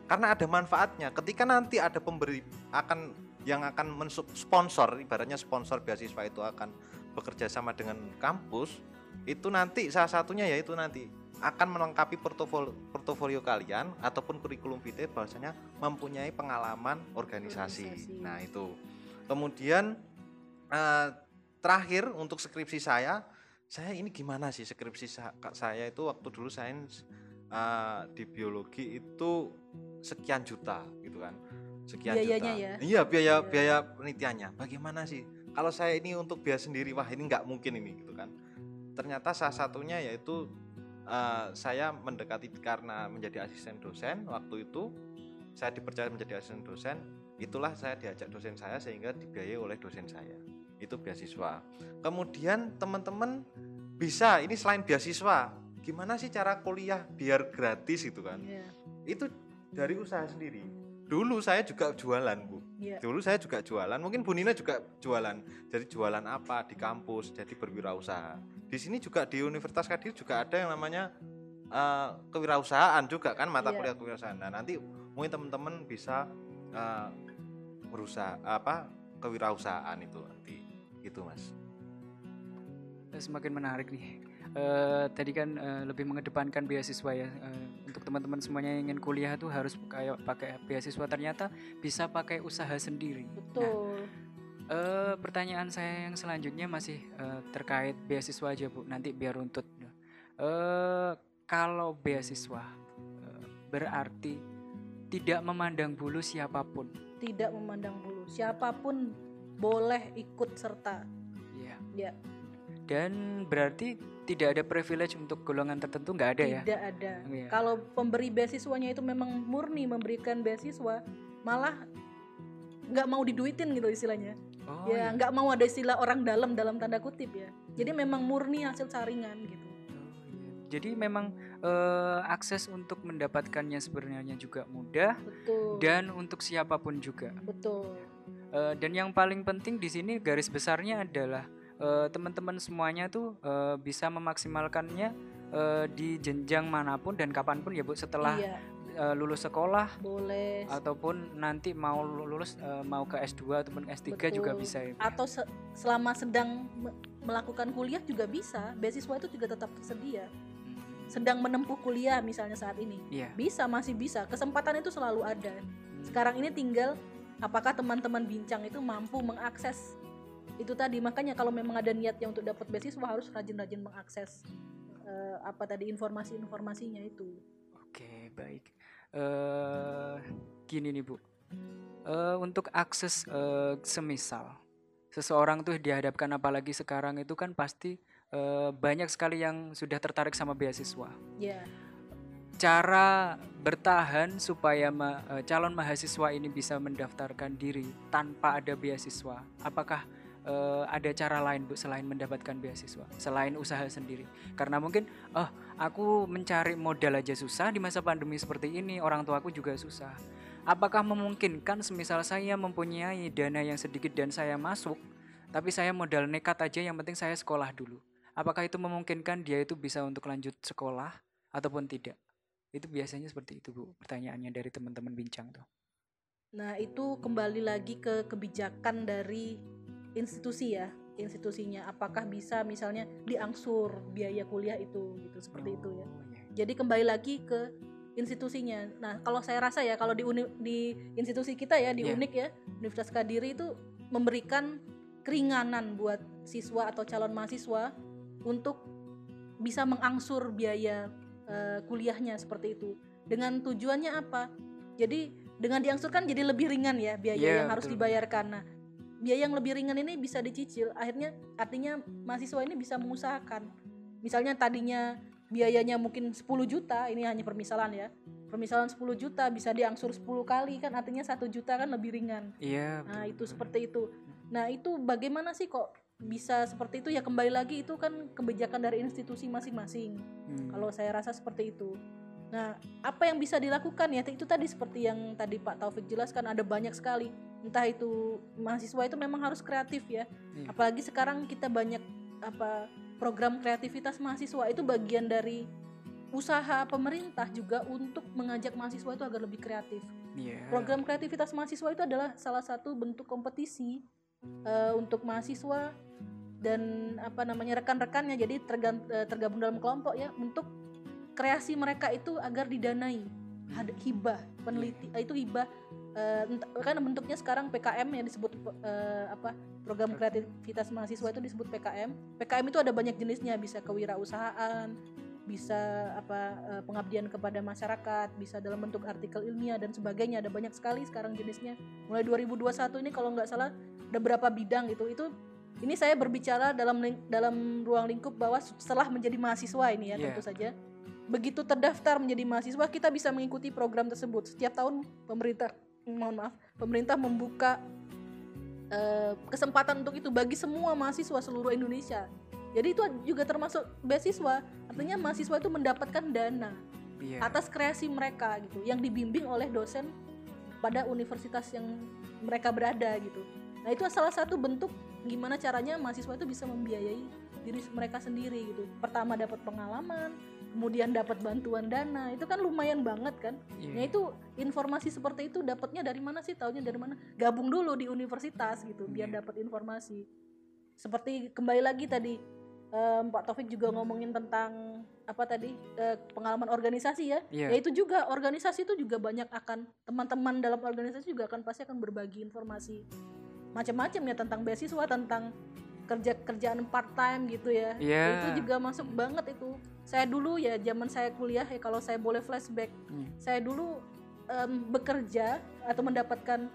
karena ada manfaatnya. Ketika nanti ada pemberi akan yang akan mensponsor, ibaratnya sponsor beasiswa itu akan bekerja sama dengan kampus, itu nanti salah satunya yaitu nanti akan melengkapi portofolio portofolio kalian ataupun kurikulum vitae bahwasanya mempunyai pengalaman organisasi. Organisasi. Nah, itu. Kemudian eh, terakhir untuk skripsi saya, saya ini gimana sih skripsi sa- saya itu waktu dulu sains eh, di biologi itu sekian juta gitu kan. Sekian Biayanya juta. ya? Iya, biaya Iya. biaya penelitiannya. Bagaimana sih? Kalau saya ini untuk biaya sendiri, wah ini nggak mungkin ini gitu kan. Ternyata salah satunya yaitu eh, saya mendekati karena menjadi asisten dosen waktu itu saya dipercaya menjadi asisten dosen itulah saya diajak dosen saya sehingga dibiayai oleh dosen saya. Itu beasiswa. Kemudian teman-teman bisa ini selain beasiswa gimana sih cara kuliah biar gratis gitu kan? Iya, itu dari usaha sendiri. Dulu saya juga jualan bu iya. dulu saya juga jualan mungkin Bu Nina juga jualan jadi jualan apa di kampus jadi berwirausaha di sini juga di Universitas Kadiri juga ada yang namanya eh, kewirausahaan juga kan mata Iya. kuliah kewirausahaan nah nanti mungkin teman-teman bisa eh, berusaha apa kewirausahaan itu nanti gitu mas Eh, semakin menarik nih. Eh, tadi kan eh, lebih mengedepankan beasiswa ya. Eh, untuk teman-teman semuanya yang ingin kuliah tuh harus kayak pakai beasiswa ternyata bisa pakai usaha sendiri. Nah, Betul. eh, pertanyaan saya yang selanjutnya masih eh, terkait beasiswa aja bu. Nanti biar runtut. Eh, kalau beasiswa eh, berarti tidak memandang bulu siapa pun. Tidak memandang bulu. Siapa pun boleh ikut serta. Iya. Ya. Dan berarti tidak ada privilege untuk golongan tertentu nggak ada ya? Tidak ada. Iya. Kalau pemberi beasiswanya itu memang murni memberikan beasiswa, malah nggak mau diduitin gitu istilahnya. Oh, ya iya. nggak mau ada istilah orang dalam dalam tanda kutip ya. Jadi memang murni hasil saringan gitu. Oh, iya. Jadi memang eh, akses untuk mendapatkannya sebenarnya juga mudah Betul. dan untuk siapa pun juga. Betul. Eh, dan yang paling penting di sini garis besarnya adalah eh, teman-teman semuanya tuh eh, bisa memaksimalkannya eh, di jenjang mana pun dan kapan pun ya bu setelah iya, eh, lulus sekolah boleh. ataupun nanti mau lulus eh, mau ke S2 ataupun S3 juga Betul. bisa ya. Bu? Atau se- selama sedang me- melakukan kuliah juga bisa. Beasiswa itu juga tetap tersedia. Hmm, Sedang menempuh kuliah misalnya saat ini. Iya. Bisa, masih bisa. Kesempatan itu selalu ada. Hmm. Sekarang ini tinggal apakah teman-teman bincang itu mampu mengakses itu tadi. Makanya kalau memang ada niatnya untuk dapat beasiswa harus rajin-rajin mengakses eh, apa tadi informasi-informasinya itu. Oke, baik. eh gini nih, Bu. Eh untuk akses eh, semisal seseorang tuh dihadapkan apalagi sekarang itu kan pasti eh, banyak sekali yang sudah tertarik sama beasiswa. Ya, Cara bertahan supaya ma- calon mahasiswa ini bisa mendaftarkan diri tanpa ada beasiswa. Apakah eh, ada cara lain Bu selain mendapatkan beasiswa, selain usaha sendiri? Karena mungkin oh, aku mencari modal aja susah di masa pandemi seperti ini, orang tuaku juga susah. Apakah memungkinkan semisal saya mempunyai dana yang sedikit dan saya masuk, tapi saya modal nekat aja yang penting saya sekolah dulu. Apakah itu memungkinkan dia itu bisa untuk lanjut sekolah ataupun tidak? Itu biasanya seperti itu, Bu. Pertanyaannya dari teman-teman bincang tuh. Nah, itu kembali lagi ke kebijakan dari institusi ya, institusinya. Apakah bisa misalnya diangsur biaya kuliah itu gitu seperti itu ya. Oh, iya. Jadi kembali lagi ke institusinya. Nah, kalau saya rasa ya kalau di uni- di institusi kita ya di Iya. Unik ya, Universitas Kadiri itu memberikan keringanan buat siswa atau calon mahasiswa untuk bisa mengangsur biaya eh, kuliahnya seperti itu. Dengan tujuannya apa? Jadi dengan diangsurkan jadi lebih ringan ya biaya Iya, yang harus betul. dibayarkan. Nah, biaya yang lebih ringan ini bisa dicicil. Akhirnya artinya mahasiswa ini bisa mengusahakan. Misalnya tadinya biayanya mungkin 10 juta, ini hanya permisalan ya. Permisalan 10 juta bisa diangsur 10 kali kan artinya satu juta kan lebih ringan. Iya, Nah, itu seperti itu. Nah, itu bagaimana sih kok bisa seperti itu ya kembali lagi itu kan kebijakan dari institusi masing-masing. Hmm. Kalau saya rasa seperti itu. Nah, apa yang bisa dilakukan ya? Itu tadi seperti yang tadi Pak Taufik jelaskan ada banyak sekali. Entah itu mahasiswa itu memang harus kreatif ya. Iya. Apalagi sekarang kita banyak apa program kreativitas mahasiswa itu bagian dari usaha pemerintah juga untuk mengajak mahasiswa itu agar lebih kreatif. Iya. Program kreativitas mahasiswa itu adalah salah satu bentuk kompetisi eh, untuk mahasiswa dan apa namanya rekan-rekannya jadi eh, tergabung dalam kelompok ya untuk kreasi mereka itu agar didanai Had- hibah peneliti eh, itu hibah ent- kan bentuknya sekarang PKM yang disebut eh, apa program kreativitas mahasiswa itu disebut PKM PKM itu ada banyak jenisnya bisa kewirausahaan bisa apa eh, pengabdian kepada masyarakat bisa dalam bentuk artikel ilmiah dan sebagainya ada banyak sekali sekarang jenisnya. Mulai 2021 ini kalau nggak salah ada berapa bidang gitu. Itu ini saya berbicara dalam dalam ruang lingkup bahwa setelah menjadi mahasiswa ini ya Iya. tentu saja begitu terdaftar menjadi mahasiswa kita bisa mengikuti program tersebut. Setiap tahun pemerintah mohon maaf pemerintah membuka eh, kesempatan untuk itu bagi semua mahasiswa seluruh Indonesia. Jadi itu juga termasuk beasiswa. Artinya mahasiswa itu mendapatkan dana Iya. atas kreasi mereka gitu yang dibimbing oleh dosen pada universitas yang mereka berada gitu. Nah itu salah satu bentuk gimana caranya mahasiswa itu bisa membiayai diri mereka sendiri gitu. Pertama dapat pengalaman kemudian dapat bantuan dana itu kan lumayan banget kan Iya. Nah itu informasi seperti itu dapatnya dari mana sih? Taunya dari mana? Gabung dulu di universitas gitu biar Iya. dapat informasi. Seperti kembali lagi tadi em, Pak Taufik juga ngomongin tentang apa tadi eh, pengalaman organisasi ya. Iya. Ya itu juga organisasi itu juga banyak akan teman-teman dalam organisasi juga akan pasti akan berbagi informasi macam-macam ya tentang beasiswa tentang kerja kerjaan part time gitu ya. Iya. Itu juga masuk banget itu. Saya dulu ya zaman saya kuliah ya kalau saya boleh flashback Hmm. saya dulu em, bekerja atau mendapatkan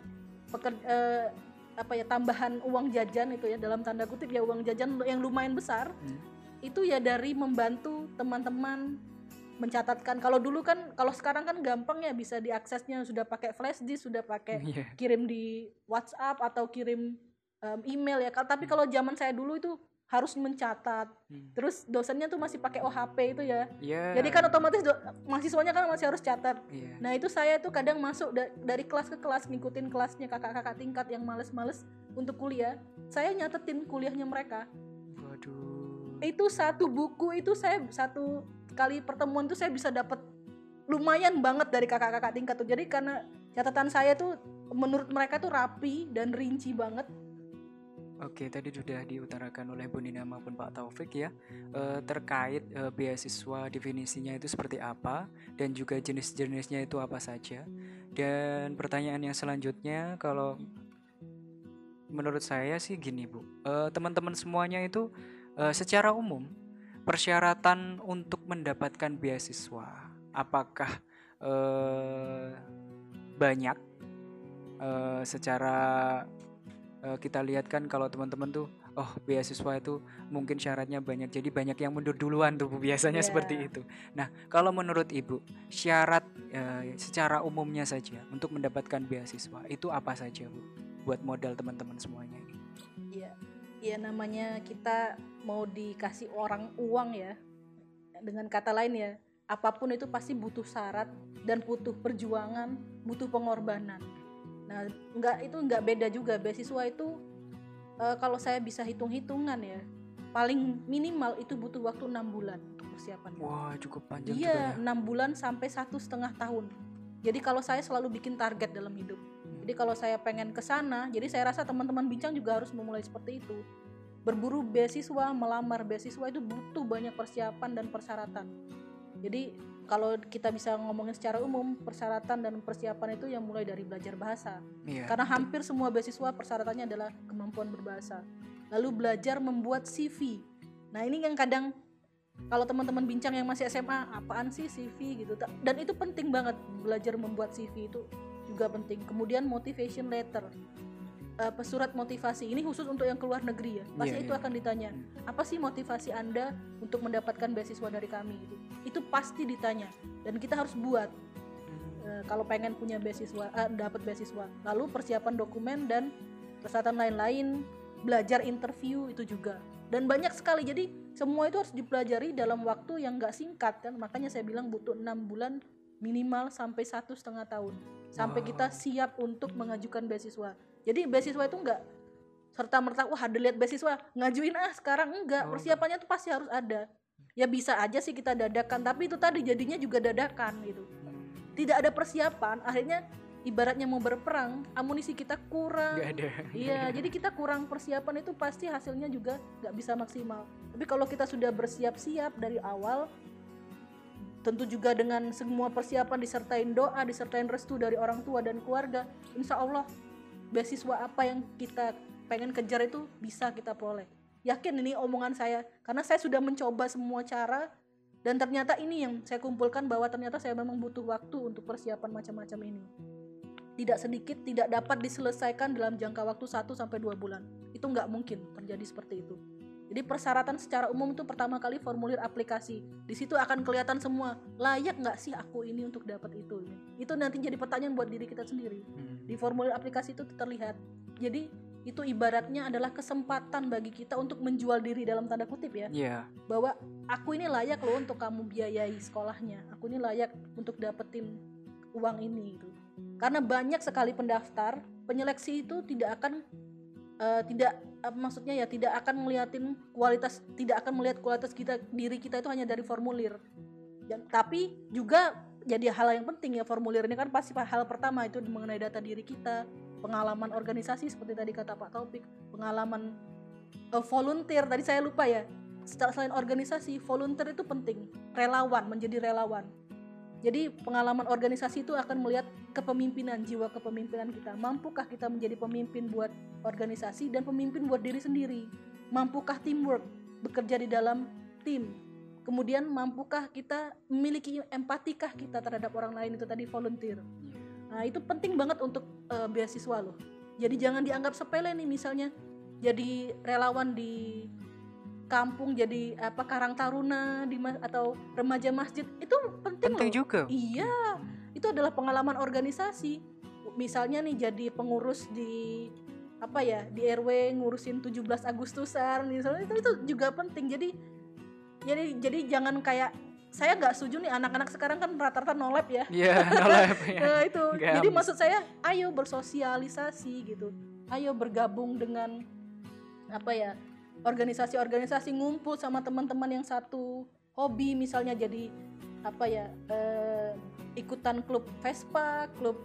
peker- eh, apa ya tambahan uang jajan itu ya dalam tanda kutip ya uang jajan yang lumayan besar Hmm. itu ya dari membantu teman-teman mencatatkan kalau dulu kan kalau sekarang kan gampang ya bisa diaksesnya sudah pakai flash disk sudah pakai Iya. kirim di WhatsApp atau kirim em, email ya tapi kalau zaman saya dulu itu harus mencatat Hmm. terus dosennya tuh masih pakai OHP itu ya Iya. jadi kan otomatis do- mahasiswanya kan masih harus catat Iya. Nah itu saya tuh kadang masuk da- dari kelas ke kelas ngikutin kelasnya kakak-kakak tingkat yang males-males untuk kuliah. Saya nyatetin kuliahnya mereka. Waduh. Itu satu buku itu saya satu kali pertemuan tuh saya bisa dapat lumayan banget dari kakak-kakak tingkat tuh. Jadi karena catatan saya tuh menurut mereka tuh rapi dan rinci banget. Oke, tadi sudah diutarakan oleh Bu Nina maupun Pak Taufik ya eh, terkait eh, beasiswa definisinya itu seperti apa dan juga jenis-jenisnya itu apa saja. Dan pertanyaan yang selanjutnya kalau menurut saya sih gini Bu, Eh, teman-teman semuanya itu secara umum persyaratan untuk mendapatkan beasiswa apakah banyak secara eh, kita lihat kan kalau teman-teman tuh oh beasiswa itu mungkin syaratnya banyak jadi banyak yang mundur duluan tuh biasanya Iya. seperti itu nah kalau menurut Ibu syarat eh, secara umumnya saja untuk mendapatkan beasiswa itu apa saja Bu buat modal teman-teman semuanya ini Iya, ya namanya kita mau dikasih orang uang ya. Dengan kata lain ya, apa pun itu pasti butuh syarat dan butuh perjuangan, butuh pengorbanan. Nah, enggak itu enggak beda juga beasiswa itu eh, kalau saya bisa hitung-hitungan ya, paling minimal itu butuh waktu enam bulan untuk persiapan. Wah, cukup panjang Iya, ya. enam bulan sampai satu setengah tahun. Jadi kalau saya selalu bikin target dalam hidup. Jadi kalau saya pengen ke sana, jadi saya rasa teman-teman bincang juga harus memulai seperti itu. Berburu beasiswa, melamar beasiswa itu butuh banyak persiapan dan persyaratan. Jadi kalau kita bisa ngomongin secara umum, persyaratan dan persiapan itu yang mulai dari belajar bahasa. Iya. Karena hampir semua beasiswa persyaratannya adalah kemampuan berbahasa. Lalu belajar membuat CV. Nah, ini yang kadang kalau teman-teman bincang yang masih SMA, apaan sih CV gitu. Dan itu penting banget belajar membuat CV itu juga penting. Kemudian motivation letter. Eh, pesurat motivasi ini khusus untuk yang keluar negeri ya. Pasti Iya, itu iya. akan ditanya. Apa sih motivasi Anda untuk mendapatkan beasiswa dari kami gitu. Itu pasti ditanya dan kita harus buat Eh, kalau pengen punya beasiswa eh, dapat beasiswa lalu persiapan dokumen dan persyaratan lain-lain belajar interview itu juga dan banyak sekali jadi semua itu harus dipelajari dalam waktu yang nggak singkat kan makanya saya bilang butuh enam bulan minimal sampai satu setengah tahun sampai Wow. kita siap untuk mengajukan beasiswa jadi beasiswa itu nggak serta merta wah ada lihat beasiswa ngajuin ah sekarang. Enggak Oh, persiapannya tuh pasti harus ada. Ya bisa aja sih kita dadakan tapi itu tadi jadinya juga dadakan gitu. Tidak ada persiapan akhirnya ibaratnya mau berperang amunisi kita kurang. Nggak ada. iya jadi kita kurang persiapan itu pasti hasilnya juga nggak bisa maksimal. Tapi kalau kita sudah bersiap-siap dari awal tentu juga dengan semua persiapan disertain doa disertain restu dari orang tua dan keluarga insya Allah beasiswa apa yang kita pengen kejar itu bisa kita peroleh. Yakin ini omongan saya karena saya sudah mencoba semua cara dan ternyata ini yang saya kumpulkan bahwa ternyata saya memang butuh waktu untuk persiapan macam-macam ini. Tidak sedikit tidak dapat diselesaikan dalam jangka waktu 1 sampai 2 bulan. Itu nggak mungkin terjadi seperti itu jadi persyaratan secara umum itu pertama kali formulir aplikasi. Di situ akan kelihatan semua layak nggak sih aku ini untuk dapat itu? Itu nanti jadi pertanyaan buat diri kita sendiri. Hmm. di formulir aplikasi itu terlihat. Jadi itu ibaratnya adalah kesempatan bagi kita untuk menjual diri dalam tanda kutip ya. Iya. bahwa aku ini layak loh untuk kamu biayai sekolahnya. Aku ini layak untuk dapetin uang ini gitu. Karena banyak sekali pendaftar penyeleksi itu tidak akan eh, tidak apa maksudnya ya tidak akan ngeliatin kualitas tidak akan melihat kualitas kita diri kita itu hanya dari formulir. Dan- tapi juga jadi hal yang penting ya formulir ini kan pasti hal pertama itu mengenai data diri kita pengalaman organisasi seperti tadi kata Pak Taufik pengalaman eh, volunteer tadi saya lupa ya. Selain organisasi volunteer itu penting relawan menjadi relawan jadi pengalaman organisasi itu akan melihat kepemimpinan jiwa kepemimpinan kita. Mampukah kita menjadi pemimpin buat organisasi dan pemimpin buat diri sendiri? Mampukah teamwork bekerja di dalam tim? Kemudian mampukah kita memiliki empatikah kita terhadap orang lain? Itu tadi volunteer. Nah, itu penting banget untuk eh, beasiswa loh. Jadi jangan dianggap sepele nih misalnya jadi relawan di kampung jadi apa Karang Taruna di atau remaja masjid itu penting, Penting loh. juga. Iya, itu adalah pengalaman organisasi. Misalnya nih jadi pengurus di apa ya di RW ngurusin 17 Agustusan misalnya itu, itu juga penting. Jadi jadi jadi jangan kayak saya nggak setuju nih anak-anak sekarang kan rata-rata nolep ya. Iya, nolep ya. Nah, itu. Nggak Jadi maksud saya ayo bersosialisasi gitu. Ayo bergabung dengan apa ya? Organisasi-organisasi ngumpul sama teman-teman yang satu hobi misalnya jadi apa ya? eh, ikutan klub Vespa, klub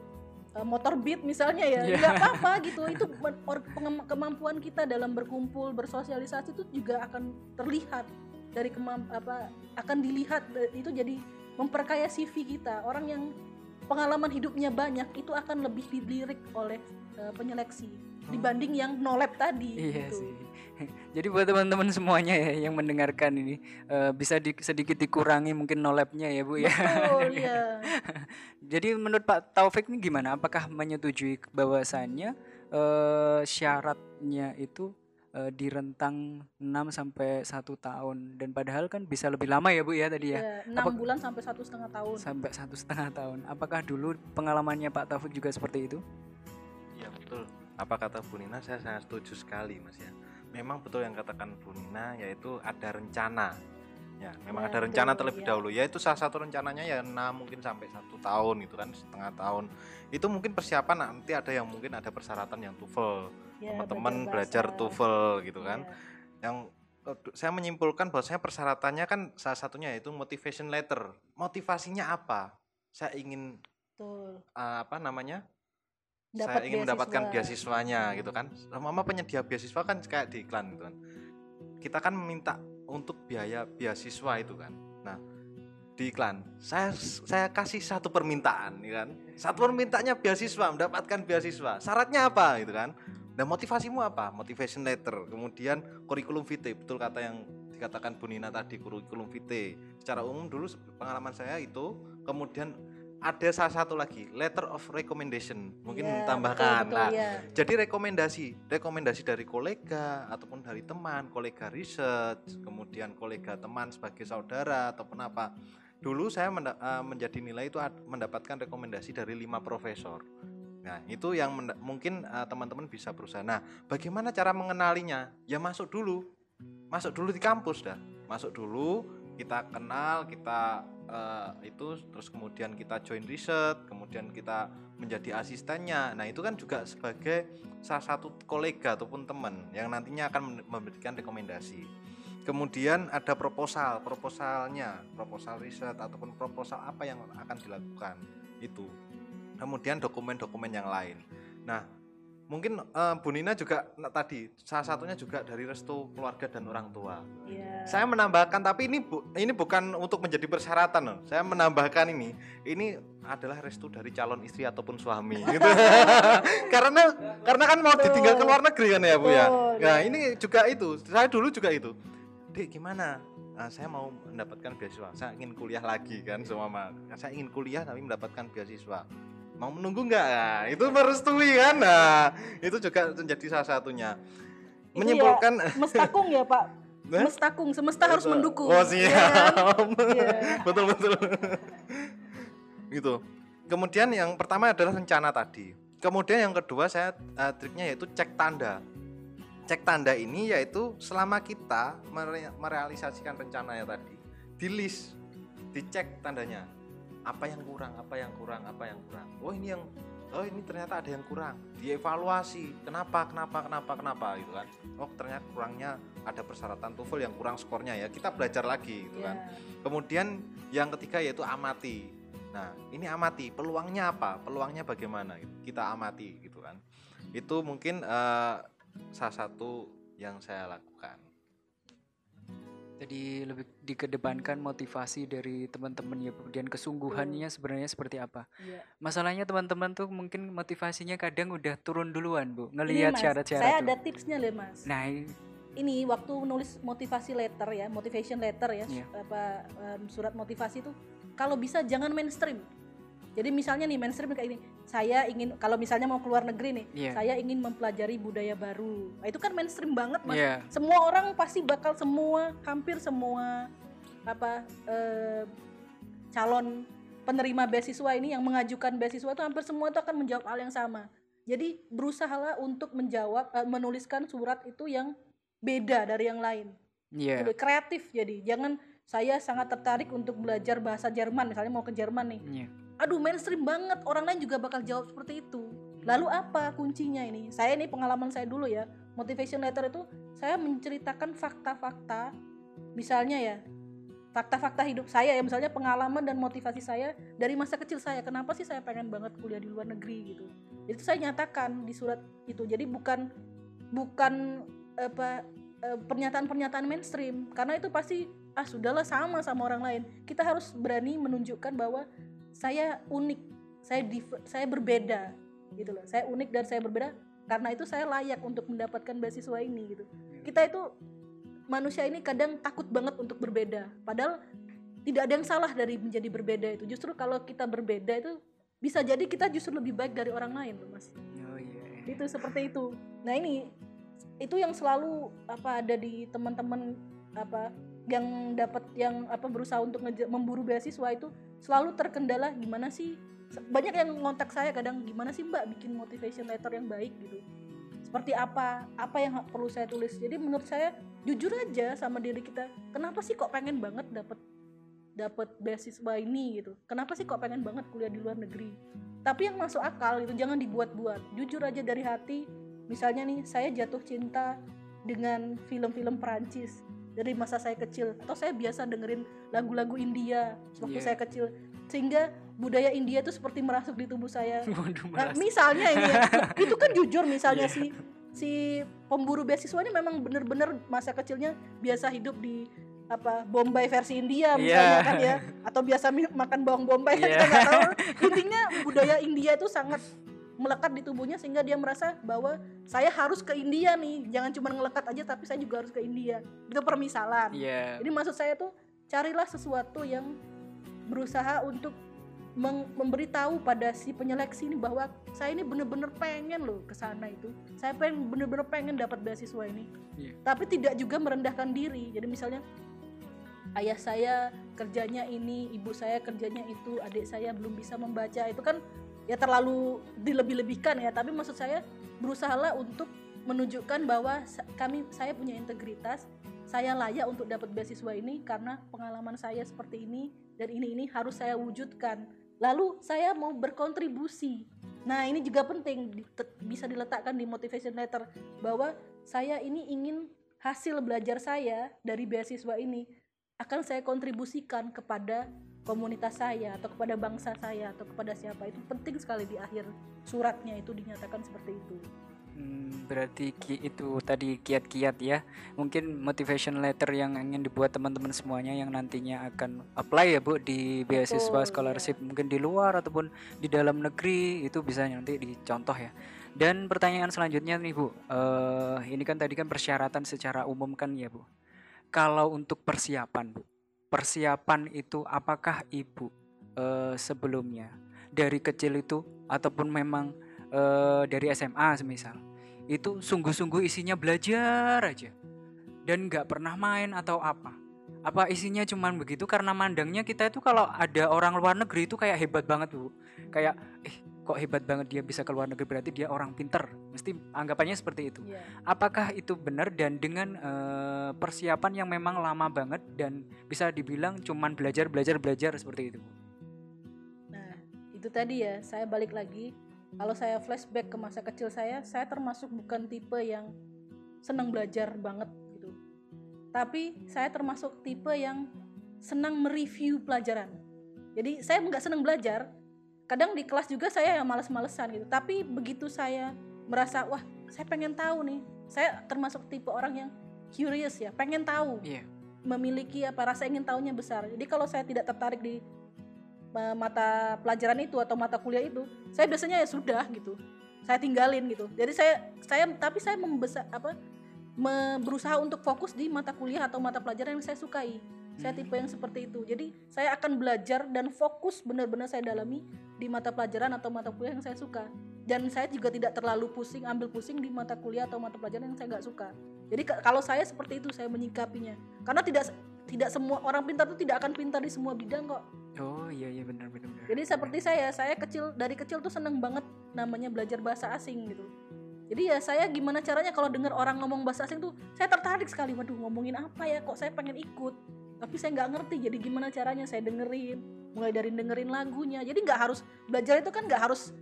eh, motor beat misalnya ya. Nggak apa-apa gitu. Itu kemampuan kita dalam berkumpul, bersosialisasi itu juga akan terlihat dari kemamp apa akan dilihat eh, itu jadi memperkaya CV kita. Orang yang pengalaman hidupnya banyak itu akan lebih dilirik oleh eh, penyeleksi dibanding yang nolep tadi Iya gitu. sih. Jadi buat teman-teman semuanya ya yang mendengarkan ini eh, bisa di- sedikit dikurangi mungkin nolepnya ya Bu ya. Betul ya. Jadi menurut Pak Taufik ini gimana? Apakah menyetujui bahwasannya eh, syaratnya itu eh, di rentang 6 sampai satu tahun dan padahal kan bisa lebih lama ya Bu ya tadi ya. Ya, Apa- bulan sampai satu setengah tahun. Sampai satu setengah tahun. Apakah dulu pengalamannya Pak Taufik juga seperti itu? Iya betul. Apa kata Bu Nina saya sangat setuju sekali Mas ya. Memang betul yang katakan Bu Nina yaitu ada rencana. Ya, memang Ya, ada rencana betul, terlebih ya. dahulu. Ya itu salah satu rencananya ya enam mungkin sampai satu tahun gitu kan setengah tahun. Itu mungkin persiapan nanti ada yang mungkin ada persyaratan yang TOEFL. Ya, Teman-teman belajar. TOEFL gitu kan. Ya. Yang saya menyimpulkan bahwasanya persyaratannya kan salah satunya yaitu motivation letter. Motivasinya apa? Saya ingin Betul. uh, apa namanya? Dapat saya ingin mendapatkan beasiswa. beasiswanya gitu kan. Mama penyedia beasiswa kan kayak di iklan gitu kan. Kita kan meminta untuk biaya beasiswa itu kan. Nah, di iklan saya saya kasih satu permintaan ya kan. Satu permintaannya beasiswa, mendapatkan beasiswa. Syaratnya apa gitu kan? Nah, motivasimu apa? Motivation letter. Kemudian kurikulum vitae, betul kata yang dikatakan Bu Nina tadi kurikulum vitae. Secara umum dulu pengalaman saya itu kemudian ada salah satu lagi letter of recommendation mungkin Iya, tambahkan betul, betul, lah iya. jadi rekomendasi rekomendasi dari kolega ataupun dari teman kolega riset kemudian kolega teman sebagai saudara ataupun apa. Dulu saya eh, menjadi nilai itu mendapatkan rekomendasi dari lima profesor. Nah itu yang mungkin eh, teman-teman bisa berusaha. Nah bagaimana cara mengenalinya? Ya masuk dulu. Masuk dulu di kampus dah. Masuk dulu kita kenal kita eh, itu terus kemudian kita join riset kemudian kita menjadi asistennya. Nah itu kan juga sebagai salah satu kolega ataupun teman yang nantinya akan memberikan rekomendasi. Kemudian ada proposal proposalnya proposal riset ataupun proposal apa yang akan dilakukan itu. Kemudian dokumen-dokumen yang lain. Nah mungkin eh, Bu Nina juga nah, tadi salah satunya juga dari restu keluarga dan orang tua Iya. saya menambahkan tapi ini bu, ini bukan untuk menjadi persyaratan loh. Saya menambahkan ini ini adalah restu dari calon istri ataupun suami gitu. karena karena kan mau ditinggal ke luar negeri kan ya Bu ya. Nah, ini juga itu. Saya dulu juga itu. Dek gimana? Ah, saya mau mendapatkan beasiswa. Saya ingin kuliah lagi kan mama. Saya ingin kuliah tapi mendapatkan beasiswa. Mau menunggu nggak? Nah, itu merestui kan? Nah, itu juga menjadi salah satunya. Itu Menyimpulkan ya, mestakung ya Pak mestakung semesta harus mendukung Oh siap. kan? Iya. betul betul. gitu. Kemudian yang pertama adalah rencana tadi. Kemudian yang kedua saya eh, triknya yaitu cek tanda. Cek tanda ini yaitu selama kita mere- merealisasikan rencananya tadi, di list, dicek tandanya. Apa yang kurang, apa yang kurang, apa yang kurang. Oh ini yang oh ini ternyata ada yang kurang. Dievaluasi. Kenapa? Kenapa? Kenapa? Kenapa gitu kan. Oh ternyata kurangnya ada persyaratan TOEFL yang kurang skornya ya. Kita belajar lagi gitu Iya. kan. Kemudian yang ketiga yaitu amati. Nah, ini amati. Peluangnya apa? Peluangnya bagaimana? Kita amati gitu kan. Itu mungkin eh, salah satu yang saya lakukan. Jadi lebih dikedepankan motivasi dari teman-teman ya Bu dan kesungguhannya sebenarnya seperti apa. Iya. Masalahnya teman-teman tuh mungkin motivasinya kadang udah turun duluan Bu, ngelihat Mas, syarat-syarat saya tuh. ada tipsnya loh mas Nah, ini- waktu nulis motivasi letter ya motivation letter ya Iya. apa em, surat motivasi itu kalau bisa jangan mainstream jadi misalnya nih mainstream kayak ini saya ingin kalau misalnya mau keluar negeri nih Iya. saya ingin mempelajari budaya baru nah, itu kan mainstream banget mas Iya. semua orang pasti bakal semua hampir semua apa eh, calon penerima beasiswa ini yang mengajukan beasiswa itu hampir semua itu akan menjawab hal yang sama jadi berusahalah untuk menjawab eh, menuliskan surat itu yang beda dari yang lain Iya. Gitu, kreatif jadi jangan saya sangat tertarik untuk belajar bahasa Jerman misalnya mau ke Jerman nih. Iya. aduh mainstream banget. Orang lain juga bakal jawab seperti itu. Lalu apa kuncinya ini? Saya ini pengalaman saya dulu ya. Motivation letter itu saya menceritakan fakta-fakta misalnya ya fakta-fakta hidup saya ya. Misalnya pengalaman dan motivasi saya dari masa kecil saya. Kenapa sih saya pengen banget kuliah di luar negeri gitu? Itu saya nyatakan di surat itu. Jadi bukan bukan apa eh, pernyataan-pernyataan mainstream. Karena itu pasti ah sudahlah sama sama orang lain. Kita harus berani menunjukkan bahwa saya unik saya div- saya berbeda gitu loh. Saya unik dan saya berbeda karena itu saya layak untuk mendapatkan beasiswa ini gitu. Kita itu manusia ini kadang takut banget untuk berbeda. Padahal tidak ada yang salah dari menjadi berbeda itu. Justru kalau kita berbeda itu bisa jadi kita justru lebih baik dari orang lain loh mas. Oh iya. itu seperti itu. Nah ini itu yang selalu apa ada di teman-teman apa yang dapat yang apa berusaha untuk memburu beasiswa itu selalu terkendala gimana sih? Banyak yang ngontak saya kadang gimana sih mbak bikin motivation letter yang baik? gitu. Seperti apa? Apa yang perlu saya tulis? Jadi menurut saya jujur aja sama diri kita kenapa sih kok pengen banget dapat dapat beasiswa ini? gitu. Kenapa sih kok pengen banget kuliah di luar negeri? Tapi yang masuk akal itu jangan dibuat-buat. Jujur aja dari hati. Misalnya nih saya jatuh cinta dengan film-film Perancis dari masa saya kecil atau saya biasa dengerin lagu-lagu India waktu Iya. saya kecil sehingga budaya India itu seperti merasuk di tubuh saya Waduh, Nah, misalnya ini ya, itu kan jujur misalnya Iya. si si pemburu beasiswa ini memang bener-bener masa kecilnya biasa hidup di apa Bombay versi India misalnya Iya. kan ya atau biasa makan bawang bombay kan Iya. kita nggak tahu intinya budaya India itu sangat melekat di tubuhnya sehingga dia merasa bahwa saya harus ke India nih jangan cuma ngelekat aja tapi saya juga harus ke India itu permisalan Iya. jadi maksud saya tuh carilah sesuatu yang berusaha untuk memberitahu pada si penyeleksi ini bahwa saya ini bener-bener pengen loh ke sana itu. Saya pengen bener-bener pengen dapat beasiswa ini. Iya. Tapi tidak juga merendahkan diri. Jadi misalnya ayah saya kerjanya ini, ibu saya kerjanya itu, adik saya belum bisa membaca. Itu kan ya terlalu dilebih-lebihkan ya, tapi maksud saya berusahalah untuk menunjukkan bahwa kami saya punya integritas saya layak untuk dapat beasiswa ini karena pengalaman saya seperti ini dan ini ini harus saya wujudkan. Lalu saya mau berkontribusi. Nah ini juga penting bisa diletakkan di motivation letter bahwa saya ini ingin hasil belajar saya dari beasiswa ini akan saya kontribusikan kepada komunitas saya atau kepada bangsa saya atau kepada siapa itu penting sekali di akhir suratnya itu dinyatakan seperti itu. Hmm, berarti ki- itu tadi kiat-kiat ya. Mungkin motivation letter yang ingin dibuat teman-teman semuanya yang nantinya akan apply ya Bu di beasiswa Betul, scholarship mungkin di luar ataupun di dalam negeri itu bisa nanti dicontoh ya. Dan pertanyaan selanjutnya nih Bu, eh ini kan tadi kan persyaratan secara umum kan ya Bu. Kalau untuk persiapan Bu, persiapan itu apakah Ibu eh, sebelumnya? Dari kecil itu ataupun memang eh, dari SMA semisal. Itu sungguh-sungguh isinya belajar aja. Dan nggak pernah main atau apa. Apa isinya cuman begitu? Karena mandangnya kita itu kalau ada orang luar negeri itu kayak hebat banget bu. Kayak eh kok hebat banget dia bisa ke luar negeri berarti dia orang pinter mesti anggapannya seperti itu Iya. apakah itu benar dan dengan eh, persiapan yang memang lama banget dan bisa dibilang cuman belajar belajar belajar seperti itu? Nah, itu tadi ya, saya balik lagi. Kalau saya flashback ke masa kecil saya, saya termasuk bukan tipe yang senang belajar banget gitu. Tapi saya termasuk tipe yang senang mereview pelajaran. Jadi saya nggak senang belajar. Kadang di kelas juga saya yang males-malesan gitu. Tapi begitu saya merasa, wah saya pengen tahu nih. Saya termasuk tipe orang yang curious ya, pengen tahu iya memiliki apa rasa ingin tahunya besar. Jadi kalau saya tidak tertarik di eh, mata pelajaran itu atau mata kuliah itu, saya biasanya ya sudah gitu. Saya tinggalin gitu. Jadi saya saya tapi saya membesar apa me- berusaha untuk fokus di mata kuliah atau mata pelajaran yang saya sukai. Saya tipe yang seperti itu. Jadi saya akan belajar dan fokus benar-benar saya dalami di mata pelajaran atau mata kuliah yang saya suka. Dan saya juga tidak terlalu pusing ambil pusing di mata kuliah atau mata pelajaran yang saya nggak suka. Jadi ka- kalau saya seperti itu saya menyikapinya. Karena tidak tidak semua orang pintar itu tidak akan pintar di semua bidang kok. oh iya iya benar benar. Jadi seperti saya, saya kecil dari kecil tuh seneng banget namanya belajar bahasa asing gitu. Jadi ya saya gimana caranya kalau dengar orang ngomong bahasa asing tuh saya tertarik sekali. Waduh ngomongin apa ya? Kok saya pengen ikut? Tapi saya nggak ngerti. Jadi gimana caranya? Saya dengerin, mulai dari dengerin lagunya. Jadi nggak harus belajar itu kan nggak harus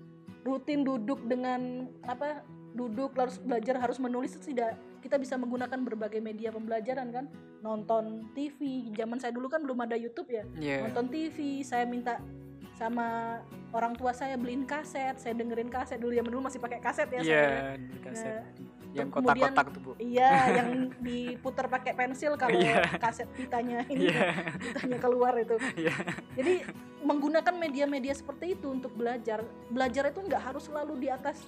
rutin duduk dengan apa? Duduk harus belajar harus menulis itu tidak. Kita bisa menggunakan berbagai media pembelajaran kan. Nonton TV. Zaman saya dulu kan belum ada YouTube ya Iya. nonton TV saya minta sama orang tua saya beliin kaset saya dengerin kaset dulu ya dulu masih pakai kaset ya Iya, saya di kaset. Nah, yang kotak-kotak tuh bu. iya yang diputar pakai pensil kalau Iya. kaset pitanya ini Iya, pitanya keluar itu iya, jadi menggunakan media-media seperti itu untuk belajar belajar itu nggak harus selalu di atas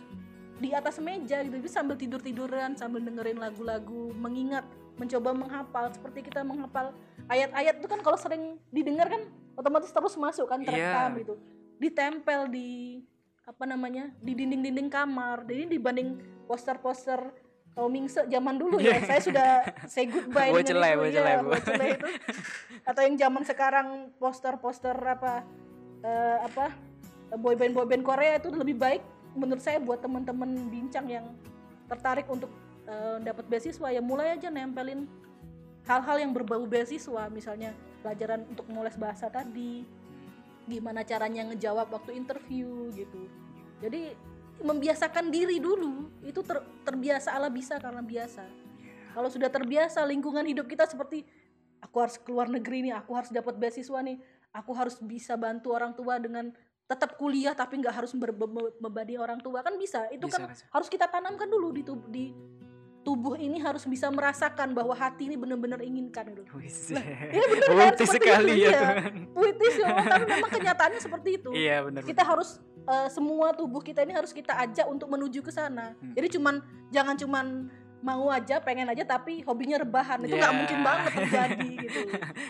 di atas meja gitu bisa sambil tidur tiduran sambil dengerin lagu-lagu mengingat mencoba menghafal seperti kita menghafal ayat-ayat itu kan kalau sering didengar kan otomatis terus masuk kan terekam Iya. gitu ditempel di apa namanya di dinding-dinding kamar. Jadi dibanding poster-poster Tau Mingse zaman dulu ya, Iya. saya sudah say goodbye dengan itu, bocele, ya, bocele itu. Atau yang zaman sekarang poster-poster apa eh, apa boyband boyband Korea itu lebih baik menurut saya buat teman-teman bincang yang tertarik untuk eh, dapat beasiswa. Ya mulai aja nempelin hal-hal yang berbau beasiswa. Misalnya pelajaran untuk memoles bahasa tadi gimana caranya ngejawab waktu interview gitu. Jadi membiasakan diri dulu itu ter- terbiasa ala bisa karena biasa. Kalau sudah terbiasa lingkungan hidup kita seperti aku harus keluar negeri nih aku harus dapat beasiswa nih aku harus bisa bantu orang tua dengan tetap kuliah tapi nggak harus membebani orang tua. Kan bisa itu Bisa, kan bisa. harus kita tanamkan dulu di di tubuh ini harus bisa merasakan bahwa hati ini benar-benar inginkan gitu Wis. iya bener kan seperti sekali itu, ya iya. Tuhan. puitis ya tapi memang kenyataannya seperti itu Iya benar. kita harus eh, semua tubuh kita ini harus kita ajak untuk menuju ke sana Hmm. jadi cuman jangan cuman mau aja pengen aja tapi hobinya rebahan itu nggak Ya. mungkin banget terjadi gitu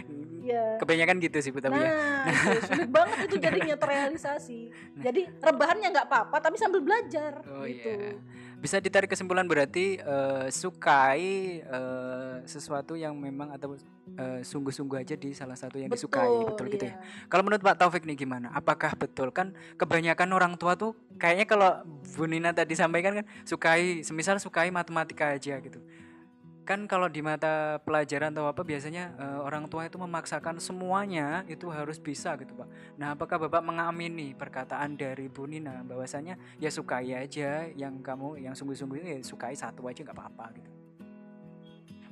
ya Kebanyakan gitu sih Bu tapi ya. nah itu sulit banget itu jadinya terrealisasi jadi rebahannya nggak apa-apa tapi sambil belajar Oh gitu iya. Bisa ditarik kesimpulan berarti eh, sukai eh, sesuatu yang memang atau eh, sungguh-sungguh aja di salah satu yang disukai, betul gitu ya. iya. Kalau menurut Pak Taufik nih gimana? Apakah betul kan kebanyakan orang tua tuh kayaknya kalau Bu Nina tadi sampaikan kan sukai, semisal sukai matematika aja gitu. Kan kalau di mata pelajaran atau apa biasanya eh, orang tua itu memaksakan semuanya itu harus bisa gitu Pak. Nah apakah Bapak mengamini perkataan dari Bu Nina bahwasanya ya sukai aja yang kamu yang sungguh-sungguh ini ya sukai satu aja nggak apa-apa gitu.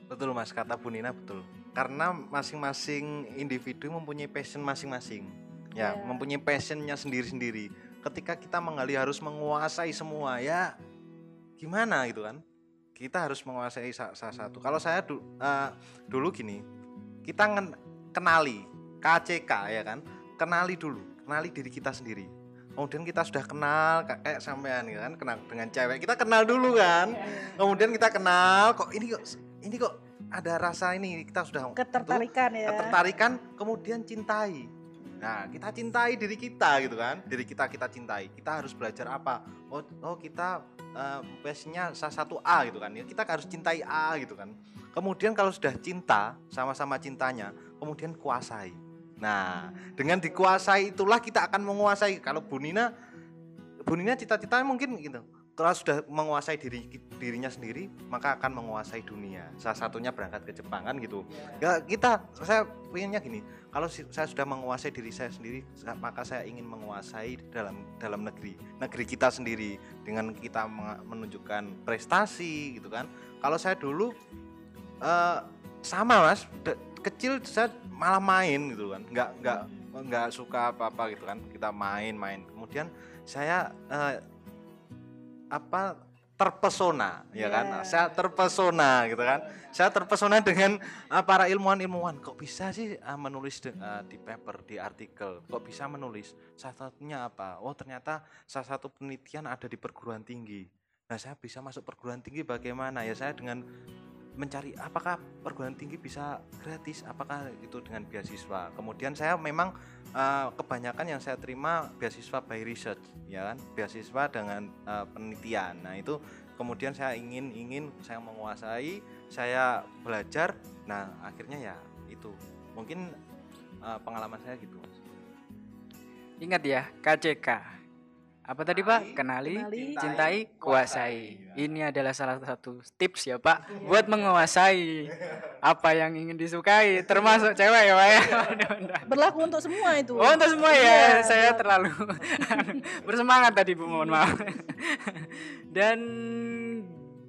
Betul Mas, kata Bu Nina betul. Karena masing-masing individu mempunyai passion masing-masing. Ya, Iya. mempunyai passionnya sendiri-sendiri. Ketika kita menggali harus menguasai semua, ya gimana gitu kan? Kita harus menguasai sa- salah satu. Kalau saya du- eh, dulu gini, kita ngen- kenali KCK ya kan? Kenali dulu, kenali diri kita sendiri. Kemudian kita sudah kenal ka- kayak sampean ya kan, kenal dengan cewek. Kita kenal dulu kan? kemudian kita kenal kok ini kok ini kok ada rasa ini kita sudah ketertarikan ya ketertarikan kemudian cintai nah kita cintai diri kita gitu kan. Diri kita kita cintai. Kita harus belajar apa? Oh oh kita eh, passionnya salah satu A gitu kan. Ya kita harus cintai A gitu kan. Kemudian kalau sudah cinta sama-sama cintanya kemudian kuasai. Nah dengan dikuasai itulah kita akan menguasai. Kalau Bu Nina Bu Nina cita-citanya mungkin gitu kalau sudah menguasai diri dirinya sendiri maka akan menguasai dunia. Salah satunya berangkat ke Jepang kan gitu. Ya kita saya pengennya gini kalau saya sudah menguasai diri saya sendiri maka saya ingin menguasai dalam dalam negeri negeri kita sendiri dengan kita menunjukkan prestasi gitu kan. Kalau saya dulu eh, sama mas kecil saya malah main gitu kan. Nggak nggak nggak suka apa apa gitu kan. Kita main-main. Kemudian saya eh, apa terpesona ya kan? Ya. saya terpesona gitu kan? Saya terpesona dengan ah, para ilmuwan-ilmuwan. Kok bisa sih ah, menulis de- ah, di paper di artikel? Kok bisa menulis? Salah satunya apa? Oh ternyata salah satu penelitian ada di perguruan tinggi. Nah saya bisa masuk perguruan tinggi bagaimana? Ya saya dengan mencari apakah perguruan tinggi bisa gratis apakah itu dengan beasiswa. Kemudian saya memang eh, kebanyakan yang saya terima beasiswa by research ya kan? Beasiswa dengan eh, penelitian. Nah itu kemudian saya ingin ingin saya menguasai saya belajar. Nah akhirnya ya itu. Mungkin eh, pengalaman saya gitu. Ingat ya KCK. Apa tadi Pak? Kenali, Kenali, cintai, kuasai. kuasai. Ini adalah salah satu tips ya Pak buat menguasai apa yang ingin disukai, termasuk cewek ya Pak ya. Mudah-mudahan. berlaku untuk semua itu Oh untuk semua ya, Iya, saya terlalu bersemangat tadi Bu, mohon maaf. Dan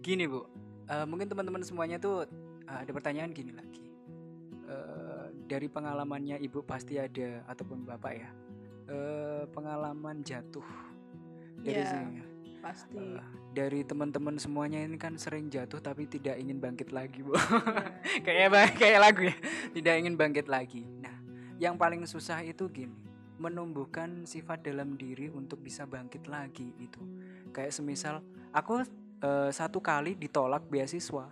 gini Bu, eh, mungkin teman-teman semuanya tuh eh, ada pertanyaan gini lagi. Eh, dari pengalamannya Ibu pasti ada ataupun Bapak ya, eh, pengalaman jatuh dari Iya. sini. pasti. Eh, dari teman-teman semuanya ini kan sering jatuh tapi tidak ingin bangkit lagi Bu. kayak ba- kayak lagu ya? Tidak ingin bangkit lagi. Nah yang paling susah itu gini menumbuhkan sifat dalam diri untuk bisa bangkit lagi itu. Kayak semisal aku eh, satu kali ditolak beasiswa.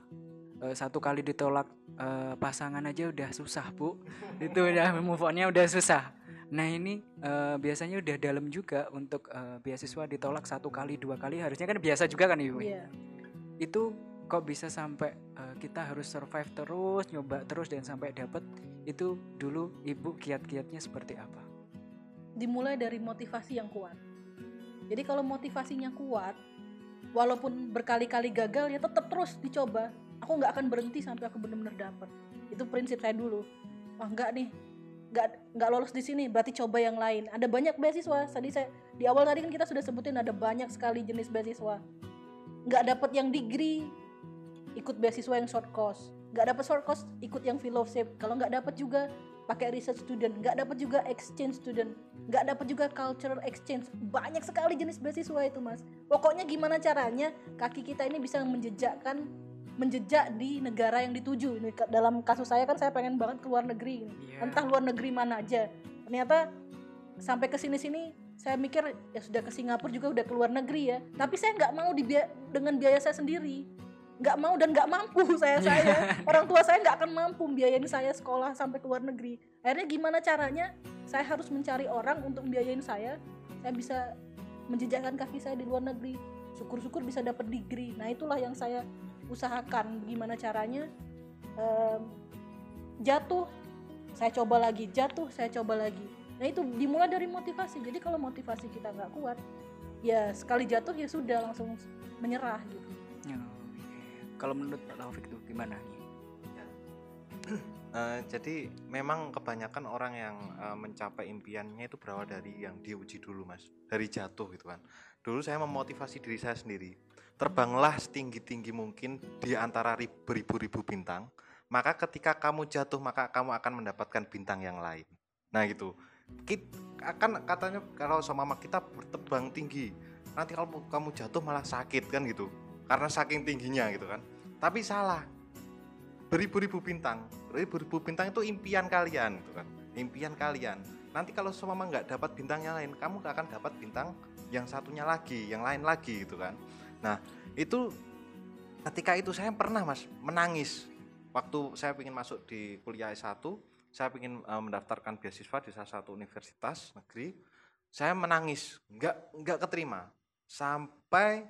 Eh, satu kali ditolak eh, pasangan aja udah susah bu. Itu udah move onnya udah susah nah ini eh, biasanya udah dalam juga untuk eh, beasiswa ditolak satu kali dua kali harusnya kan biasa juga kan ibu Iya. itu kok bisa sampai uh, kita harus survive terus nyoba terus dan sampai dapat itu dulu ibu kiat-kiatnya seperti apa dimulai dari motivasi yang kuat. Jadi kalau motivasinya kuat, walaupun berkali-kali gagal ya tetap terus dicoba. Aku nggak akan berhenti sampai aku benar-benar dapat. Itu prinsip saya dulu. Wah nggak nih, nggak nggak lolos di sini, berarti coba yang lain. Ada banyak beasiswa. Tadi saya di awal tadi kan kita sudah sebutin ada banyak sekali jenis beasiswa. Nggak dapat yang degree, ikut beasiswa yang short course nggak dapat short course ikut yang fellowship kalau nggak dapat juga pakai research student nggak dapat juga exchange student nggak dapat juga cultural exchange banyak sekali jenis beasiswa itu mas pokoknya gimana caranya kaki kita ini bisa menjejakkan menjejak di negara yang dituju. Dalam kasus saya kan saya pengen banget ke luar negeri. Iya. entah luar negeri mana aja. Ternyata sampai ke sini sini saya mikir ya sudah ke Singapura juga udah ke luar negeri ya. Tapi saya nggak mau dibia- dengan biaya saya sendiri. Nggak mau dan nggak mampu saya saya. Orang tua saya nggak akan mampu biayain saya sekolah sampai ke luar negeri. Akhirnya gimana caranya? Saya harus mencari orang untuk biayain saya. Saya bisa menjejakkan kaki saya di luar negeri. Syukur-syukur bisa dapat degree. Nah itulah yang saya usahakan gimana caranya em, jatuh saya coba lagi jatuh saya coba lagi. Nah itu dimulai dari motivasi. Jadi kalau motivasi kita nggak kuat ya sekali jatuh ya sudah langsung menyerah gitu. Ya. Kalau menurut Pak Taufik tuh gimana nih? Eh, jadi memang kebanyakan orang yang eh, mencapai impiannya itu berawal dari yang diuji dulu mas. Dari jatuh gitu kan. Dulu saya memotivasi diri saya sendiri terbanglah setinggi tinggi mungkin di antara rib- beribu-ribu bintang maka ketika kamu jatuh maka kamu akan mendapatkan bintang yang lain. Nah gitu. Kit, akan katanya kalau sama mama kita bertebang tinggi nanti kalau kamu jatuh malah sakit kan gitu. Karena saking tingginya gitu kan. Tapi salah. Beribu-ribu bintang beribu-ribu bintang itu impian kalian gitu kan. Impian kalian. Nanti kalau semama nggak dapat bintang yang lain kamu akan dapat bintang yang satunya lagi yang lain lagi gitu kan nah itu ketika itu saya pernah mas menangis. Waktu saya ingin masuk di kuliah S1 saya ingin eh, mendaftarkan beasiswa di salah satu universitas negeri. Saya menangis nggak nggak keterima. Sampai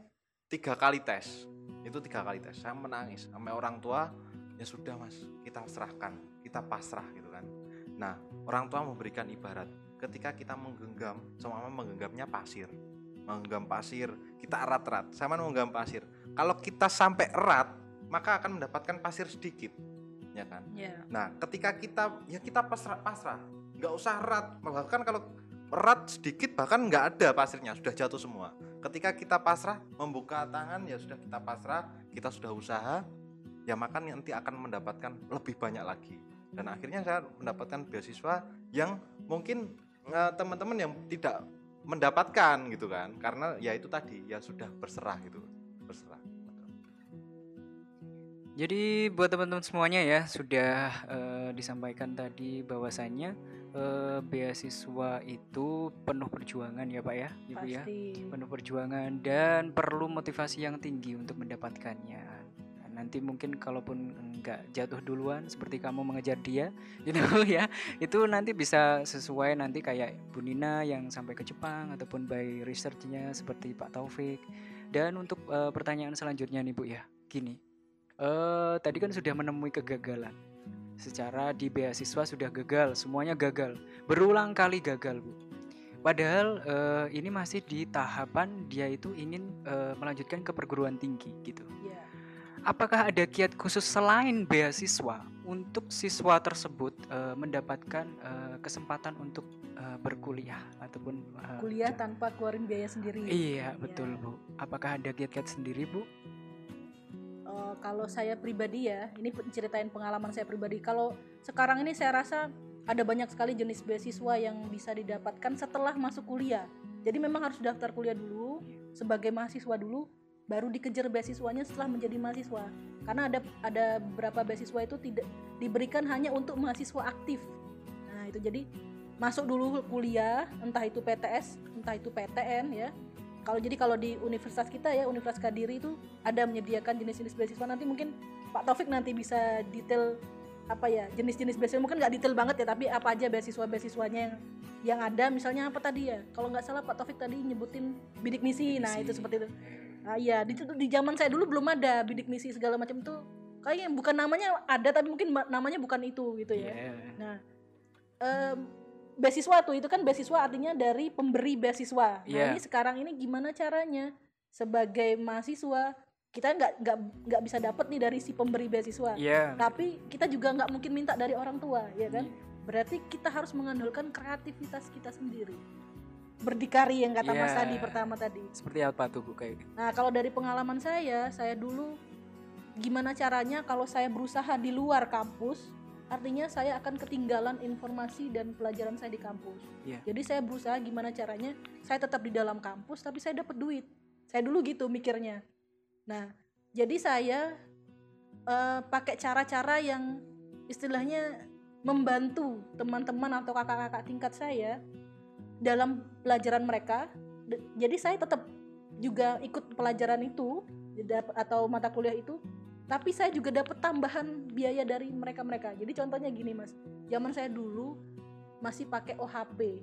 tiga kali tes. Itu tiga kali tes. Saya menangis sampai orang tua ya sudah mas kita serahkan kita pasrah gitu kan. Nah orang tua memberikan ibarat. Ketika kita menggenggam sama menggenggamnya pasir menggenggam pasir kita erat-erat. Sama menggenggam pasir. Kalau kita sampai erat maka akan mendapatkan pasir sedikit ya kan? Ya. Nah, ketika kita ya kita pasrah pasrah, nggak usah erat. Bahkan kalau erat sedikit bahkan nggak ada pasirnya, sudah jatuh semua. Ketika kita pasrah, membuka tangan ya sudah kita pasrah, kita sudah usaha, ya maka nanti akan mendapatkan lebih banyak lagi. Dan akhirnya saya mendapatkan beasiswa yang mungkin eh, teman-teman yang tidak mendapatkan gitu kan, karena ya itu tadi ya sudah berserah gitu, berserah. Jadi buat teman-teman semuanya ya sudah eh, disampaikan tadi bahwasannya eh, beasiswa itu penuh perjuangan ya Pak ya, Ibu ya. Penuh perjuangan dan perlu motivasi yang tinggi untuk mendapatkannya. Nanti mungkin kalaupun nggak jatuh duluan seperti kamu mengejar dia, gitu ya, itu nanti bisa sesuai nanti kayak Bu Nina yang sampai ke Jepang ataupun by researchnya seperti Pak Taufik. Dan untuk eh, pertanyaan selanjutnya nih Bu ya, gini, eh tadi kan sudah menemui kegagalan. Secara di beasiswa sudah gagal, semuanya gagal, berulang kali gagal Bu. Padahal eh, ini masih di tahapan dia itu ingin eh, melanjutkan ke perguruan tinggi gitu. Apakah ada kiat khusus selain beasiswa untuk siswa tersebut eh, mendapatkan eh, kesempatan untuk eh, berkuliah ataupun eh, kuliah tanpa keluarin biaya sendiri Iya betul bu. Apakah ada kiat-kiat sendiri bu? Eh, kalau saya pribadi ya, ini ceritain pengalaman saya pribadi. Kalau sekarang ini saya rasa ada banyak sekali jenis beasiswa yang bisa didapatkan setelah masuk kuliah. Jadi memang harus daftar kuliah dulu sebagai mahasiswa dulu, baru dikejar beasiswanya setelah menjadi mahasiswa. Karena ada ada beberapa beasiswa itu tidak diberikan hanya untuk mahasiswa aktif. Nah itu jadi masuk dulu kuliah, entah itu PTS, entah itu PTN ya. Kalau jadi kalau di universitas kita ya Universitas Kadiri itu ada menyediakan jenis-jenis beasiswa nanti mungkin Pak Taufik nanti bisa detail apa ya jenis-jenis beasiswa mungkin nggak detail banget ya tapi apa aja beasiswa beasiswanya yang yang ada misalnya apa tadi ya kalau nggak salah Pak Taufik tadi nyebutin bidik misi nah itu Misi. seperti itu nah iya di, di zaman saya dulu belum ada bidik misi segala macam itu kayaknya bukan namanya ada tapi mungkin ma- namanya bukan itu gitu ya Iya. Nah, em, beasiswa tuh itu kan beasiswa artinya dari pemberi beasiswa. Nah Iya. ini sekarang ini gimana caranya sebagai mahasiswa kita nggak nggak nggak bisa dapat nih dari si pemberi beasiswa. Iya. Tapi kita juga nggak mungkin minta dari orang tua, ya kan? Berarti kita harus mengandalkan kreativitas kita sendiri. Berdikari yang kata Mas Iya. tadi pertama tadi. Seperti apa tuh bu kayak? Nah, kalau dari pengalaman saya, saya dulu gimana caranya kalau saya berusaha di luar kampus artinya saya akan ketinggalan informasi dan pelajaran saya di kampus Iya. jadi saya berusaha gimana caranya saya tetap di dalam kampus tapi saya dapat duit saya dulu gitu mikirnya nah jadi saya eh, pakai cara-cara yang istilahnya membantu teman-teman atau kakak-kakak tingkat saya dalam pelajaran mereka jadi saya tetap juga ikut pelajaran itu atau mata kuliah itu tapi saya juga dapat tambahan biaya dari mereka-mereka jadi contohnya gini mas zaman saya dulu masih pakai OHP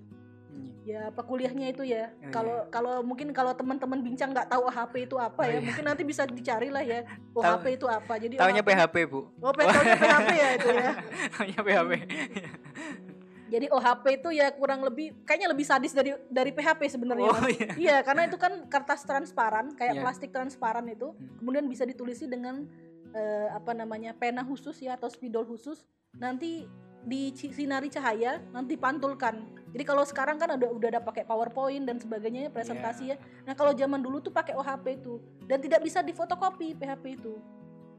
Iya. ya apa kuliahnya itu ya Oh, kalau iya. kalau mungkin kalau teman-teman bincang nggak tahu OHP itu apa Oh, ya iya. mungkin nanti bisa dicari lah ya OHP itu apa jadi Taunya OHP PHP, Bu. oh taunya PHP ya itu ya Taunya PHP. jadi OHP itu ya kurang lebih kayaknya lebih sadis dari dari PHP sebenarnya Oh, iya. iya karena itu kan kertas transparan kayak Iya. plastik transparan itu Hmm. kemudian bisa ditulisi dengan eh, apa namanya pena khusus ya atau spidol khusus nanti disinari cahaya nanti pantulkan jadi kalau sekarang kan ada udah ada pakai powerpoint dan sebagainya ya, presentasi Iya. ya nah kalau zaman dulu tuh pakai OHP itu dan tidak bisa difotokopi PHP itu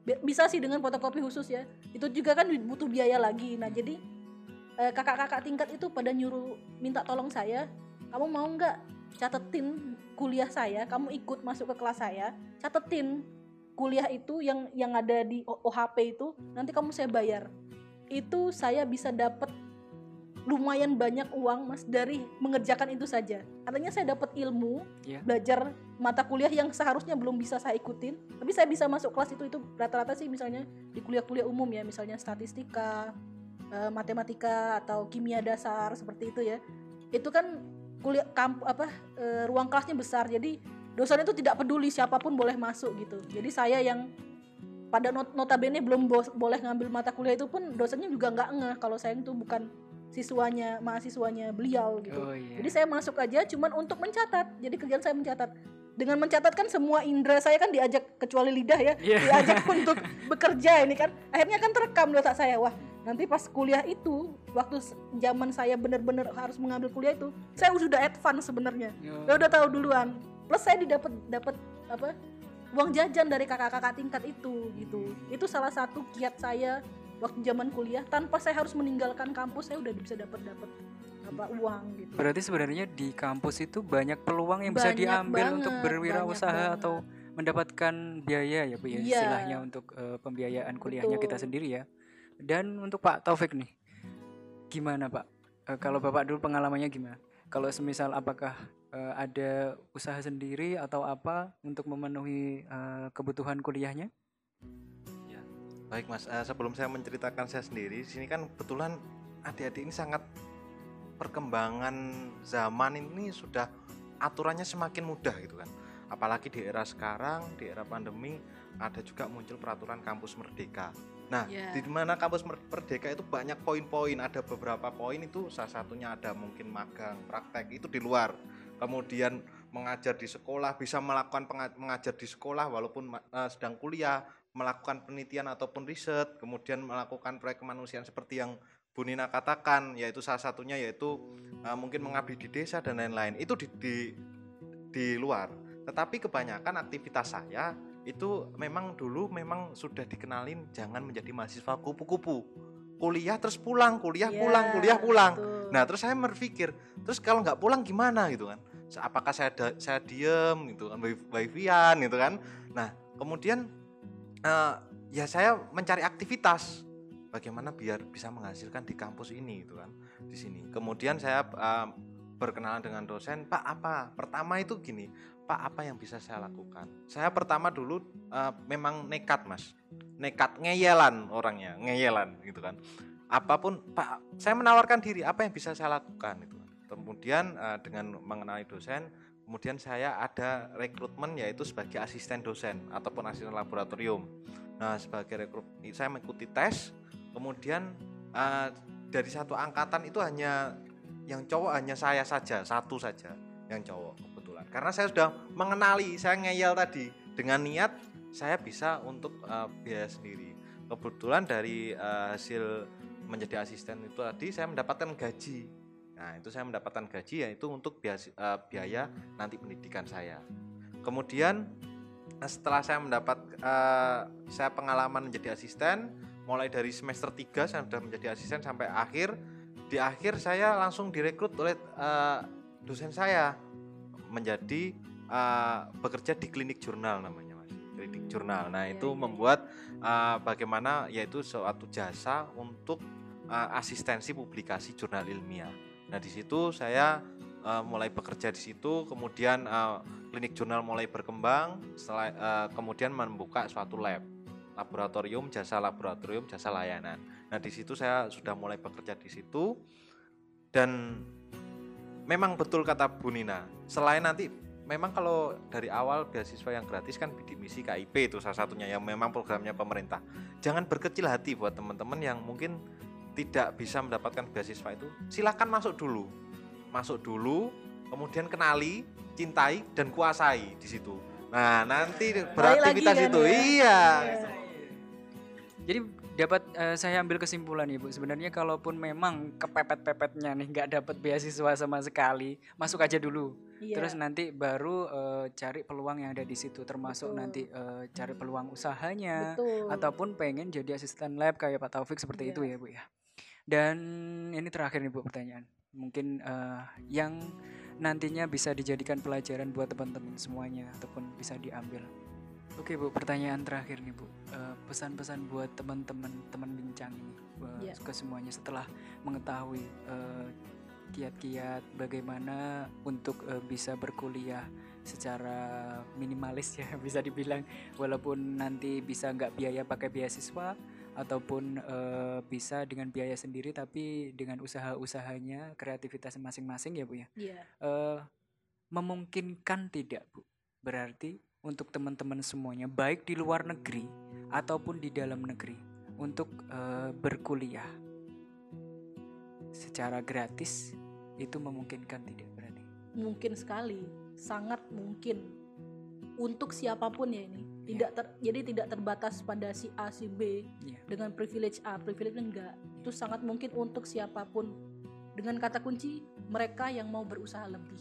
Bi- bisa sih dengan fotokopi khusus ya itu juga kan butuh biaya lagi nah jadi kakak-kakak tingkat itu pada nyuruh minta tolong saya kamu mau nggak catetin kuliah saya? Kamu ikut masuk ke kelas saya catetin kuliah itu yang yang ada di OHP itu nanti kamu saya bayar. Itu saya bisa dapat lumayan banyak uang mas dari mengerjakan itu saja. Artinya saya dapat ilmu Iya. belajar mata kuliah yang seharusnya belum bisa saya ikutin tapi saya bisa masuk kelas itu itu rata-rata sih misalnya di kuliah-kuliah umum ya misalnya statistika eh, matematika atau kimia dasar seperti itu ya. Itu kan kuliah kamp apa eh, ruang kelasnya besar jadi dosen itu tidak peduli siapa pun boleh masuk gitu. Jadi saya yang pada not notabene belum bos- boleh ngambil mata kuliah itu pun dosennya juga nggak ngeh kalau saya itu bukan siswanya mahasiswanya beliau gitu. Oh iya. jadi saya masuk aja cuman untuk mencatat. Jadi kerjaan saya mencatat dengan mencatat kan semua indera saya kan diajak kecuali lidah ya Iya. diajak untuk bekerja ini kan. Akhirnya kan terekam di otak saya wah nanti pas kuliah itu waktu zaman saya benar-benar harus mengambil kuliah itu saya sudah advance sebenarnya. Oh. saya udah tahu duluan. Plus saya didapat dapat apa uang jajan dari kakak-kakak tingkat itu gitu. Itu salah satu kiat saya waktu zaman kuliah. Tanpa saya harus meninggalkan kampus saya udah bisa dapat dapat apa uang gitu Berarti sebenarnya di kampus itu banyak peluang yang bisa Banyak diambil untuk banget, berwirausaha banyak atau mendapatkan biaya ya Bu ya Iya. istilahnya untuk eh, pembiayaan kuliahnya kita Betul. sendiri ya. Dan untuk Pak Taufik nih. Gimana Pak? Eh, kalau Bapak dulu pengalamannya gimana? Kalau semisal apakah eh, ada usaha sendiri atau apa untuk memenuhi eh, kebutuhan kuliahnya? Baik Mas, Eh, sebelum saya menceritakan saya sendiri, di sini kan kebetulan adik-adik ini sangat perkembangan zaman ini sudah aturannya semakin mudah gitu kan. Apalagi di era sekarang, di era pandemi ada juga muncul peraturan kampus merdeka. Nah, Ya. di mana kampus Mer- merdeka itu banyak poin-poin, ada beberapa poin itu salah satunya ada mungkin magang, praktek itu di luar. Kemudian mengajar di sekolah, bisa melakukan mengajar di sekolah walaupun eh, sedang kuliah, melakukan penelitian ataupun riset, kemudian melakukan proyek kemanusiaan seperti yang Bu Nina katakan, yaitu salah satunya yaitu uh, mungkin mengabdi di desa dan lain-lain. Itu di, di di luar. Tetapi kebanyakan aktivitas saya itu memang dulu memang sudah dikenalin jangan menjadi mahasiswa kupu-kupu. Kuliah terus pulang, kuliah Iya, pulang, kuliah pulang. betul. Nah, terus saya berpikir, terus kalau nggak pulang gimana gitu kan? Apakah saya da- saya diem gitu kan, wi- wifian gitu kan? Nah, kemudian eh, ya saya mencari aktivitas bagaimana biar bisa menghasilkan di kampus ini gitu kan, di sini. Kemudian saya eh, berkenalan dengan dosen, Pak apa? Pertama itu gini, Pak apa yang bisa saya lakukan? Saya pertama dulu eh, memang nekat mas, nekat ngeyelan orangnya, ngeyelan gitu kan apa pun Pak saya menawarkan diri apa yang bisa saya lakukan itu kemudian eh, dengan mengenali dosen kemudian saya ada rekrutmen yaitu sebagai asisten dosen ataupun asisten laboratorium nah sebagai rekrut saya mengikuti tes kemudian eh, dari satu angkatan itu hanya yang cowok hanya saya saja satu saja yang cowok kebetulan karena saya sudah mengenali saya ngeyel tadi dengan niat saya bisa untuk eh, biaya sendiri kebetulan dari eh, hasil menjadi asisten itu tadi saya mendapatkan gaji. Nah, itu saya mendapatkan gaji yaitu untuk biaya, biaya nanti pendidikan saya. Kemudian setelah saya mendapat eh, saya pengalaman menjadi asisten, mulai dari semester 3 saya sudah menjadi asisten sampai akhir. Di akhir saya langsung direkrut oleh eh, dosen saya menjadi eh, bekerja di klinik jurnal namanya Mas. Klinik jurnal. Nah, Iya, itu iya, membuat eh, bagaimana yaitu suatu jasa untuk eh, asistensi publikasi jurnal ilmiah. Nah, di situ saya eh, mulai bekerja di situ, kemudian eh, klinik jurnal mulai berkembang, setelah eh, kemudian membuka suatu lab, laboratorium, jasa laboratorium, jasa layanan. Nah, di situ saya sudah mulai bekerja di situ dan memang betul kata Bu Nina. Selain nanti memang kalau dari awal beasiswa yang gratis kan bidik misi KIP itu salah satunya yang memang programnya pemerintah. Jangan berkecil hati buat teman-teman yang mungkin tidak bisa mendapatkan beasiswa itu. Silakan masuk dulu. Masuk dulu, kemudian kenali, cintai dan kuasai di situ. Nah, nanti beraktivitas kan itu. ya. Iya. Jadi dapat eh, saya ambil kesimpulan ibu sebenarnya kalaupun memang kepepet-pepetnya nih nggak dapat beasiswa sama sekali masuk aja dulu Iya. terus nanti baru eh, cari peluang yang ada di situ termasuk Betul. nanti eh, cari peluang usahanya betul. ataupun pengen jadi asisten lab kayak Pak Taufik seperti Iya. itu ya bu ya dan ini terakhir nih bu pertanyaan mungkin eh, yang nantinya bisa dijadikan pelajaran buat teman-teman semuanya ataupun bisa diambil oke bu. Pertanyaan terakhir nih bu. Eh, pesan-pesan buat teman-teman teman bincang ini eh, Iya. ke semuanya setelah mengetahui eh, kiat-kiat bagaimana untuk eh, bisa berkuliah secara minimalis ya bisa dibilang. Walaupun nanti bisa nggak biaya pakai beasiswa ataupun eh, bisa dengan biaya sendiri tapi dengan usaha-usahanya kreativitas masing-masing ya bu ya. Iya. eh, memungkinkan tidak bu? Berarti untuk teman-teman semuanya baik di luar negeri ataupun di dalam negeri untuk eh, berkuliah secara gratis itu memungkinkan tidak berarti? Mungkin sekali sangat mungkin. Untuk siapa pun ya ini. Tidak ter, jadi tidak terbatas pada si A si B Iya. dengan privilege A privilege enggak. Itu sangat mungkin untuk siapa pun. Dengan kata kunci mereka yang mau berusaha lebih.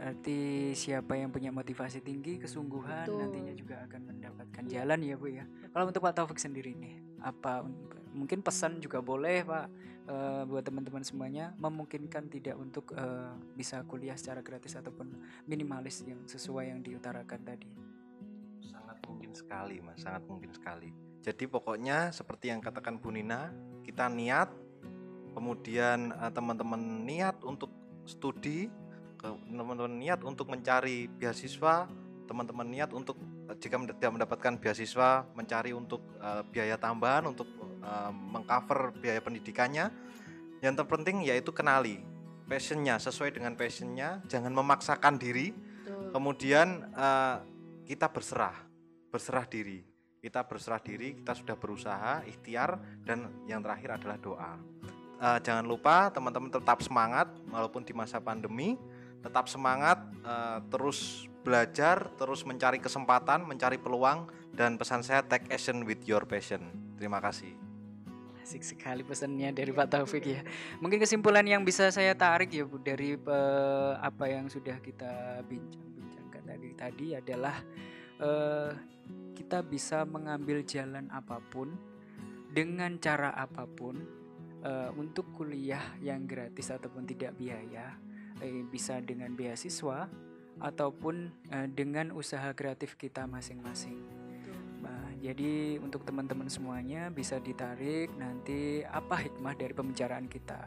Berarti siapa yang punya motivasi tinggi, kesungguhan Betul. nantinya juga akan mendapatkan Iya. jalan ya bu ya. Kalau untuk Pak Taufik sendiri nih, apa mungkin pesan juga boleh Pak eh, buat teman-teman semuanya memungkinkan tidak untuk eh, bisa kuliah secara gratis ataupun minimalis yang sesuai yang diutarakan tadi. Sangat mungkin sekali, Mas. Sangat mungkin sekali. Jadi pokoknya seperti yang katakan Bu Nina, kita niat, kemudian eh, teman-teman niat untuk studi, teman-teman niat untuk mencari beasiswa, teman-teman niat untuk eh, jika tidak mendapatkan beasiswa, mencari untuk eh, biaya tambahan untuk eh, mengcover biaya pendidikannya. Yang terpenting yaitu kenali passionnya sesuai dengan passionnya, jangan memaksakan diri, Tuh. kemudian eh, kita berserah berserah diri kita berserah diri kita sudah berusaha ikhtiar dan yang terakhir adalah doa Eh, jangan lupa teman-teman tetap semangat walaupun di masa pandemi tetap semangat eh, terus belajar terus mencari kesempatan mencari peluang dan pesan saya take action with your passion terima kasih Asik sekali pesannya dari Pak Taufik ya. Mungkin kesimpulan yang bisa saya tarik ya Bu dari eh, apa yang sudah kita bincang-bincangkan tadi tadi adalah eh, kita bisa mengambil jalan apa pun dengan cara apa pun eh, untuk kuliah yang gratis ataupun tidak biaya eh, bisa dengan beasiswa ataupun eh, dengan usaha kreatif kita masing-masing. Nah, jadi untuk teman-teman semuanya bisa ditarik nanti apa hikmah dari pembicaraan kita.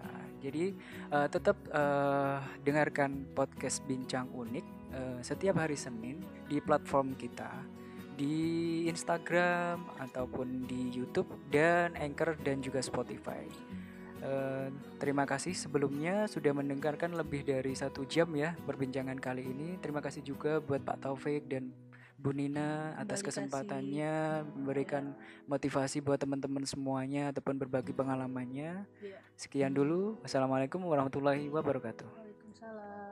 Jadi eh, tetap eh, dengarkan podcast Bincang Unik eh, setiap hari Senin di platform kita di Instagram ataupun di YouTube dan Anchor dan juga Spotify. Eh, terima kasih sebelumnya sudah mendengarkan lebih dari satu jam ya perbincangan kali ini. Terima kasih juga buat Pak Taufik dan Bu Nina atas kesempatannya memberikan motivasi buat teman-teman semuanya ataupun berbagi pengalamannya. Iya. Sekian dulu. Wassalamualaikum warahmatullahi wabarakatuh. Waalaikumsalam